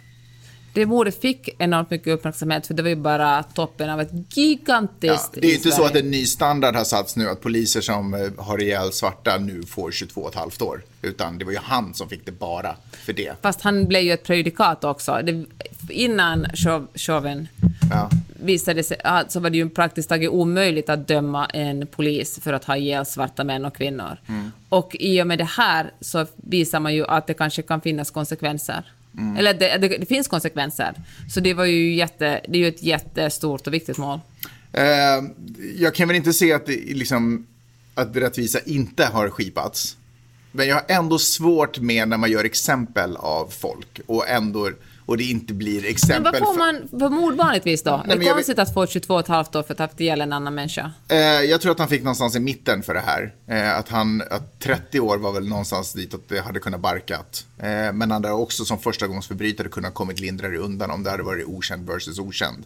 Det mordet fick enormt mycket uppmärksamhet för det var ju bara toppen av ett Ja, gigantiskt det är inte så att en ny standard har satts nu, att poliser som eh, har ihjäl svarta nu får 22 och ett halvt år. Utan det var ju han som fick det bara för det. Fast han blev ju ett prejudikat också. Det, innan Chauvin, Ja. Visade sig, ah, så var det ju praktiskt taget omöjligt att döma en polis för att ha ihjäl svarta män och kvinnor. Mm. Och i och med det här så visar man ju att det kanske kan finnas konsekvenser. Mm. Eller det, det, det finns konsekvenser. Så det var ju jätte, det är ju ett jättestort och viktigt mål. Eh, jag kan väl inte se att, det, liksom, att rättvisa inte har skipats. Men jag har ändå svårt med när man gör exempel av folk och ändå och det inte blir Men exempel. vad får man för mord vanligtvis då? Nej, det men är jag konstigt att få 22,5 år för att ha haft ihjäl en annan människa. Eh, jag tror att han fick någonstans i mitten för det här. Eh, att, han, att 30 år var väl någonstans dit att det hade kunnat barkat. Eh, men han hade också som förstagångsförbrytare kunnat kommit lindrigare undan om det hade varit okänd versus okänd.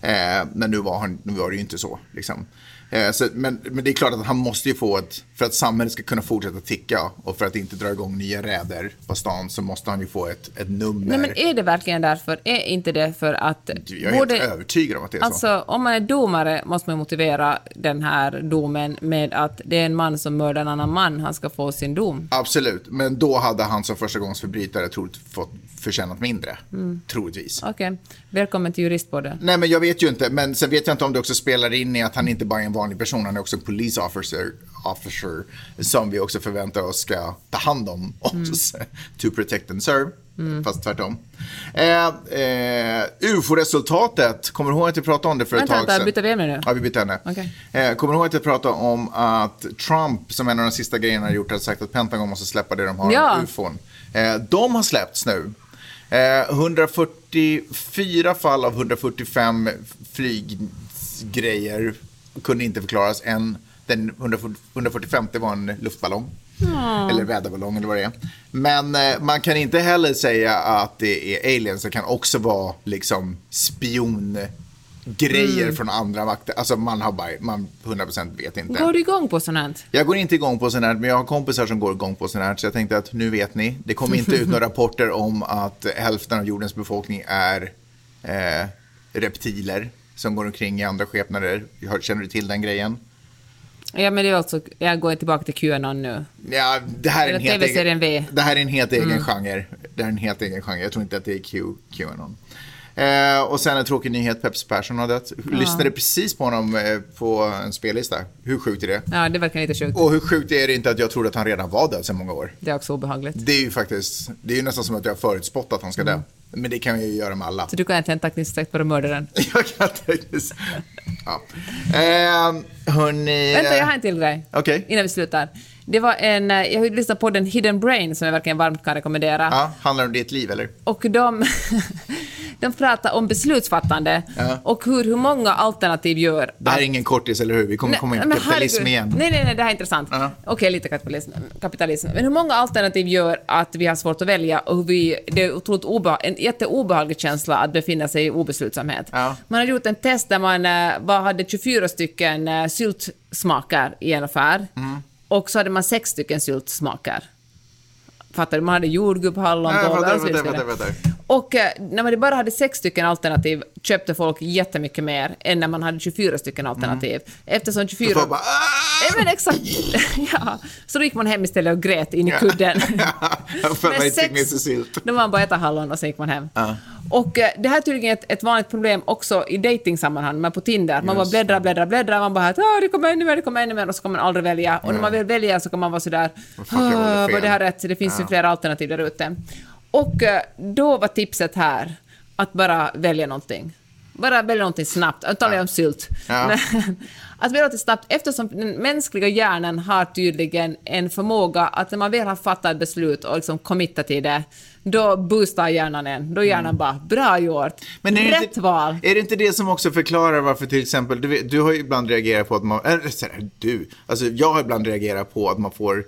Eh, men nu var, han, nu var det ju inte så. Liksom. Eh, så, men, men det är klart att han måste ju få ett, för att samhället ska kunna fortsätta ticka och för att inte dra igång nya räder på stan så måste han ju få ett, ett nummer. Nej, men är det verkligen därför? Är inte det för att... jag är helt övertygad om att det är så. Alltså, om man är domare måste man motivera den här domen med att det är en man som mördar en annan man, han ska få sin dom. Absolut, men då hade han som förstagångsförbrytare troligt fått förtjänat mindre. Mm. Troligtvis. Okej, välkommen till juristpodden. Nej, men jag vet ju inte. Men sen vet jag inte om det också spelar in i att han inte bara är en vanlig person. Han är också en police officer, officer som vi också förväntar oss ska ta hand om oss. To protect and serve. Fast tvärtom. Eh, eh, UFO-resultatet. Kommer du ihåg att vi pratade om det för ett Vänta, tag vänta, sedan? byter vi ämne nu? Ja, vi byter ämne. Okej. Eh, kommer du ihåg att jag pratade om att Trump, som en av de sista grejerna har gjort, har sagt att Pentagon måste släppa det de har Ja. om UFOn. Eh, de har släppts nu. Eh, 144 fall av 145 flyggrejer kunde inte förklaras. En, den 140 145 var en luftballong. Eller väderballong eller vad det är. Men eh, man kan inte heller säga att det är aliens. Det kan också vara liksom spiongrejer från andra makter. Alltså man har bara, man 100% vet inte. Går du igång på sånt här? Jag går inte igång på sånt här, men jag har kompisar som går igång på sånt här. Så jag tänkte att nu vet ni. Det kommer inte ut några rapporter om att hälften av jordens befolkning är eh, reptiler som går omkring i andra skepnader. Känner du till den grejen? Ja, men det är alltså, jag går tillbaka till Qanon nu. Ja, det här är en helt egen, V. det här är en helt egen genre. Det är en helt egen genre. Jag tror inte att det är Q, Qanon. Eh, och sen en tråkig nyhet, Peps Persson har dött. Lyssnade precis på honom eh, på en spellista. Hur sjukt är det? Ja, det verkar lite sjukt. Och hur sjukt är det inte att jag trodde att han redan var död sedan många år? Det är också obehagligt. Det är ju faktiskt, det är ju nästan som att jag har förutspått att han ska dö. Men det kan jag ju göra med alla. Så du kan inte en taktisk på mördaren. jag kan faktiskt... Ja. Eh, hörni... Vänta, jag har en till grej. Okej. Innan vi slutar. Det var en, eh, jag har lyssnat på den Hidden Brain som jag verkligen varmt kan rekommendera. Ja, handlar om ditt liv eller? Och de, de pratar om beslutsfattande Ja. och hur, hur många alternativ gör Det här är ingen kortis, eller hur? Vi kommer komma in på kapitalism herregud. igen. Nej, nej, nej, det här är intressant. Ja. Okej, lite kapitalism, kapitalism. Men hur många alternativ gör att vi har svårt att välja och hur vi, det är otroligt obeha- en jätteobehaglig känsla att befinna sig i obeslutsamhet. Ja. Man har gjort en test där man eh, bara hade 24 stycken eh, syltsmaker i en affär Mm. och så hade man sex stycken syltsmaker. Fattar du? Man hade jordgubb, hallon, Ja, bollar och så vidare. Och eh, när man bara hade sex stycken alternativ köpte folk jättemycket mer än när man hade 24 stycken alternativ. Eftersom 24... Mm. Folk bara, "Ah!" Ja, men exakt. ja. Så då gick man hem istället och grät in i kudden. Med sylt. Då var man bara äta hallon och sen gick man hem. Och eh, det här är tydligen ett, ett vanligt problem också i datingsammanhang, men på Tinder. Man bara bläddrar, bläddrar, bläddrar, man bara att "Ah, det kommer ännu mer, det kommer ännu mer och så kan man aldrig välja. Och när man väl väljer så kan man vara sådär, Vad "Ah, fel." var det här rätt? Det finns ju flera alternativ där ute. Och eh, då var tipset här att bara välja någonting. Bara välja någonting snabbt. Nu talar jag om sylt. Ja. Att välja någonting snabbt eftersom den mänskliga hjärnan har tydligen en förmåga att när man väl har fattat ett beslut och liksom committat till det, då boostar hjärnan en. Då är hjärnan bara “bra gjort”. Mm. Men är det Rätt inte, val. Är det inte det som också förklarar varför till exempel, du, du har ju ibland reagerat på att man, eller du, alltså jag har ibland reagerat på att man får,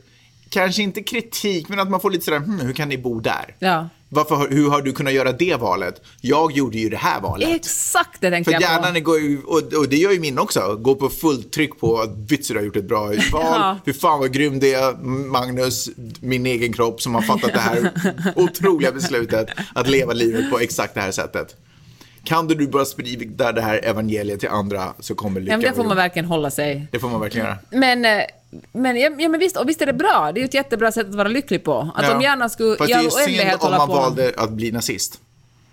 kanske inte kritik, men att man får lite sådär, hm, hur kan ni bo där? Ja. Varför, hur har du kunnat göra det valet? Jag gjorde ju det här valet. Exakt det tänkte För jag på. hjärnan går ju, och, och det gör ju min också, går på fullt tryck på att Vitser har gjort ett bra val. Ja. Hur fan vad grym det är, Magnus, min egen kropp som har fattat det här otroliga beslutet att leva livet på exakt det här sättet. Kan du bara sprida det här evangeliet till andra så kommer lyckan Ja, det får man verkligen hålla sig. Det får man verkligen göra. Men, eh, men, ja, men visst, och visst är det bra. Det är ju ett jättebra sätt att vara lycklig på. Att Ja. om hjärnan skulle Fast i det är ju synd oändlighet om hålla man på... valde att bli nazist.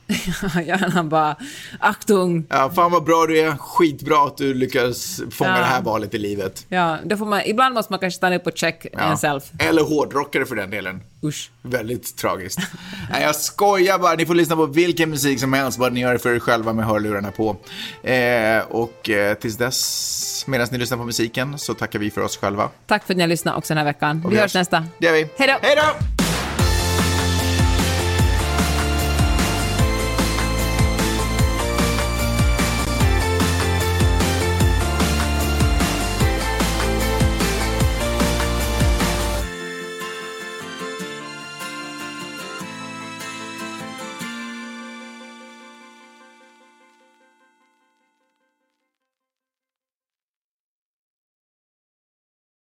ja, han bara, Achtung! Ja, fan vad bra du är. Skitbra att du lyckas fånga Ja. det här valet i livet. Ja, då får man, ibland måste man kanske stanna upp och check Ja. en self. Eller hårdrockare för den delen. Usch. Väldigt tragiskt. Nej, jag skojar bara. Ni får lyssna på vilken musik som helst, bara ni gör det för er själva med hörlurarna på. Eh, och eh, tills dess, medan ni lyssnar på musiken, så tackar vi för oss själva. Tack för att ni har lyssnat också den här veckan. Och Vi hörs nästa. Det gör vi. Hej då! Hej då!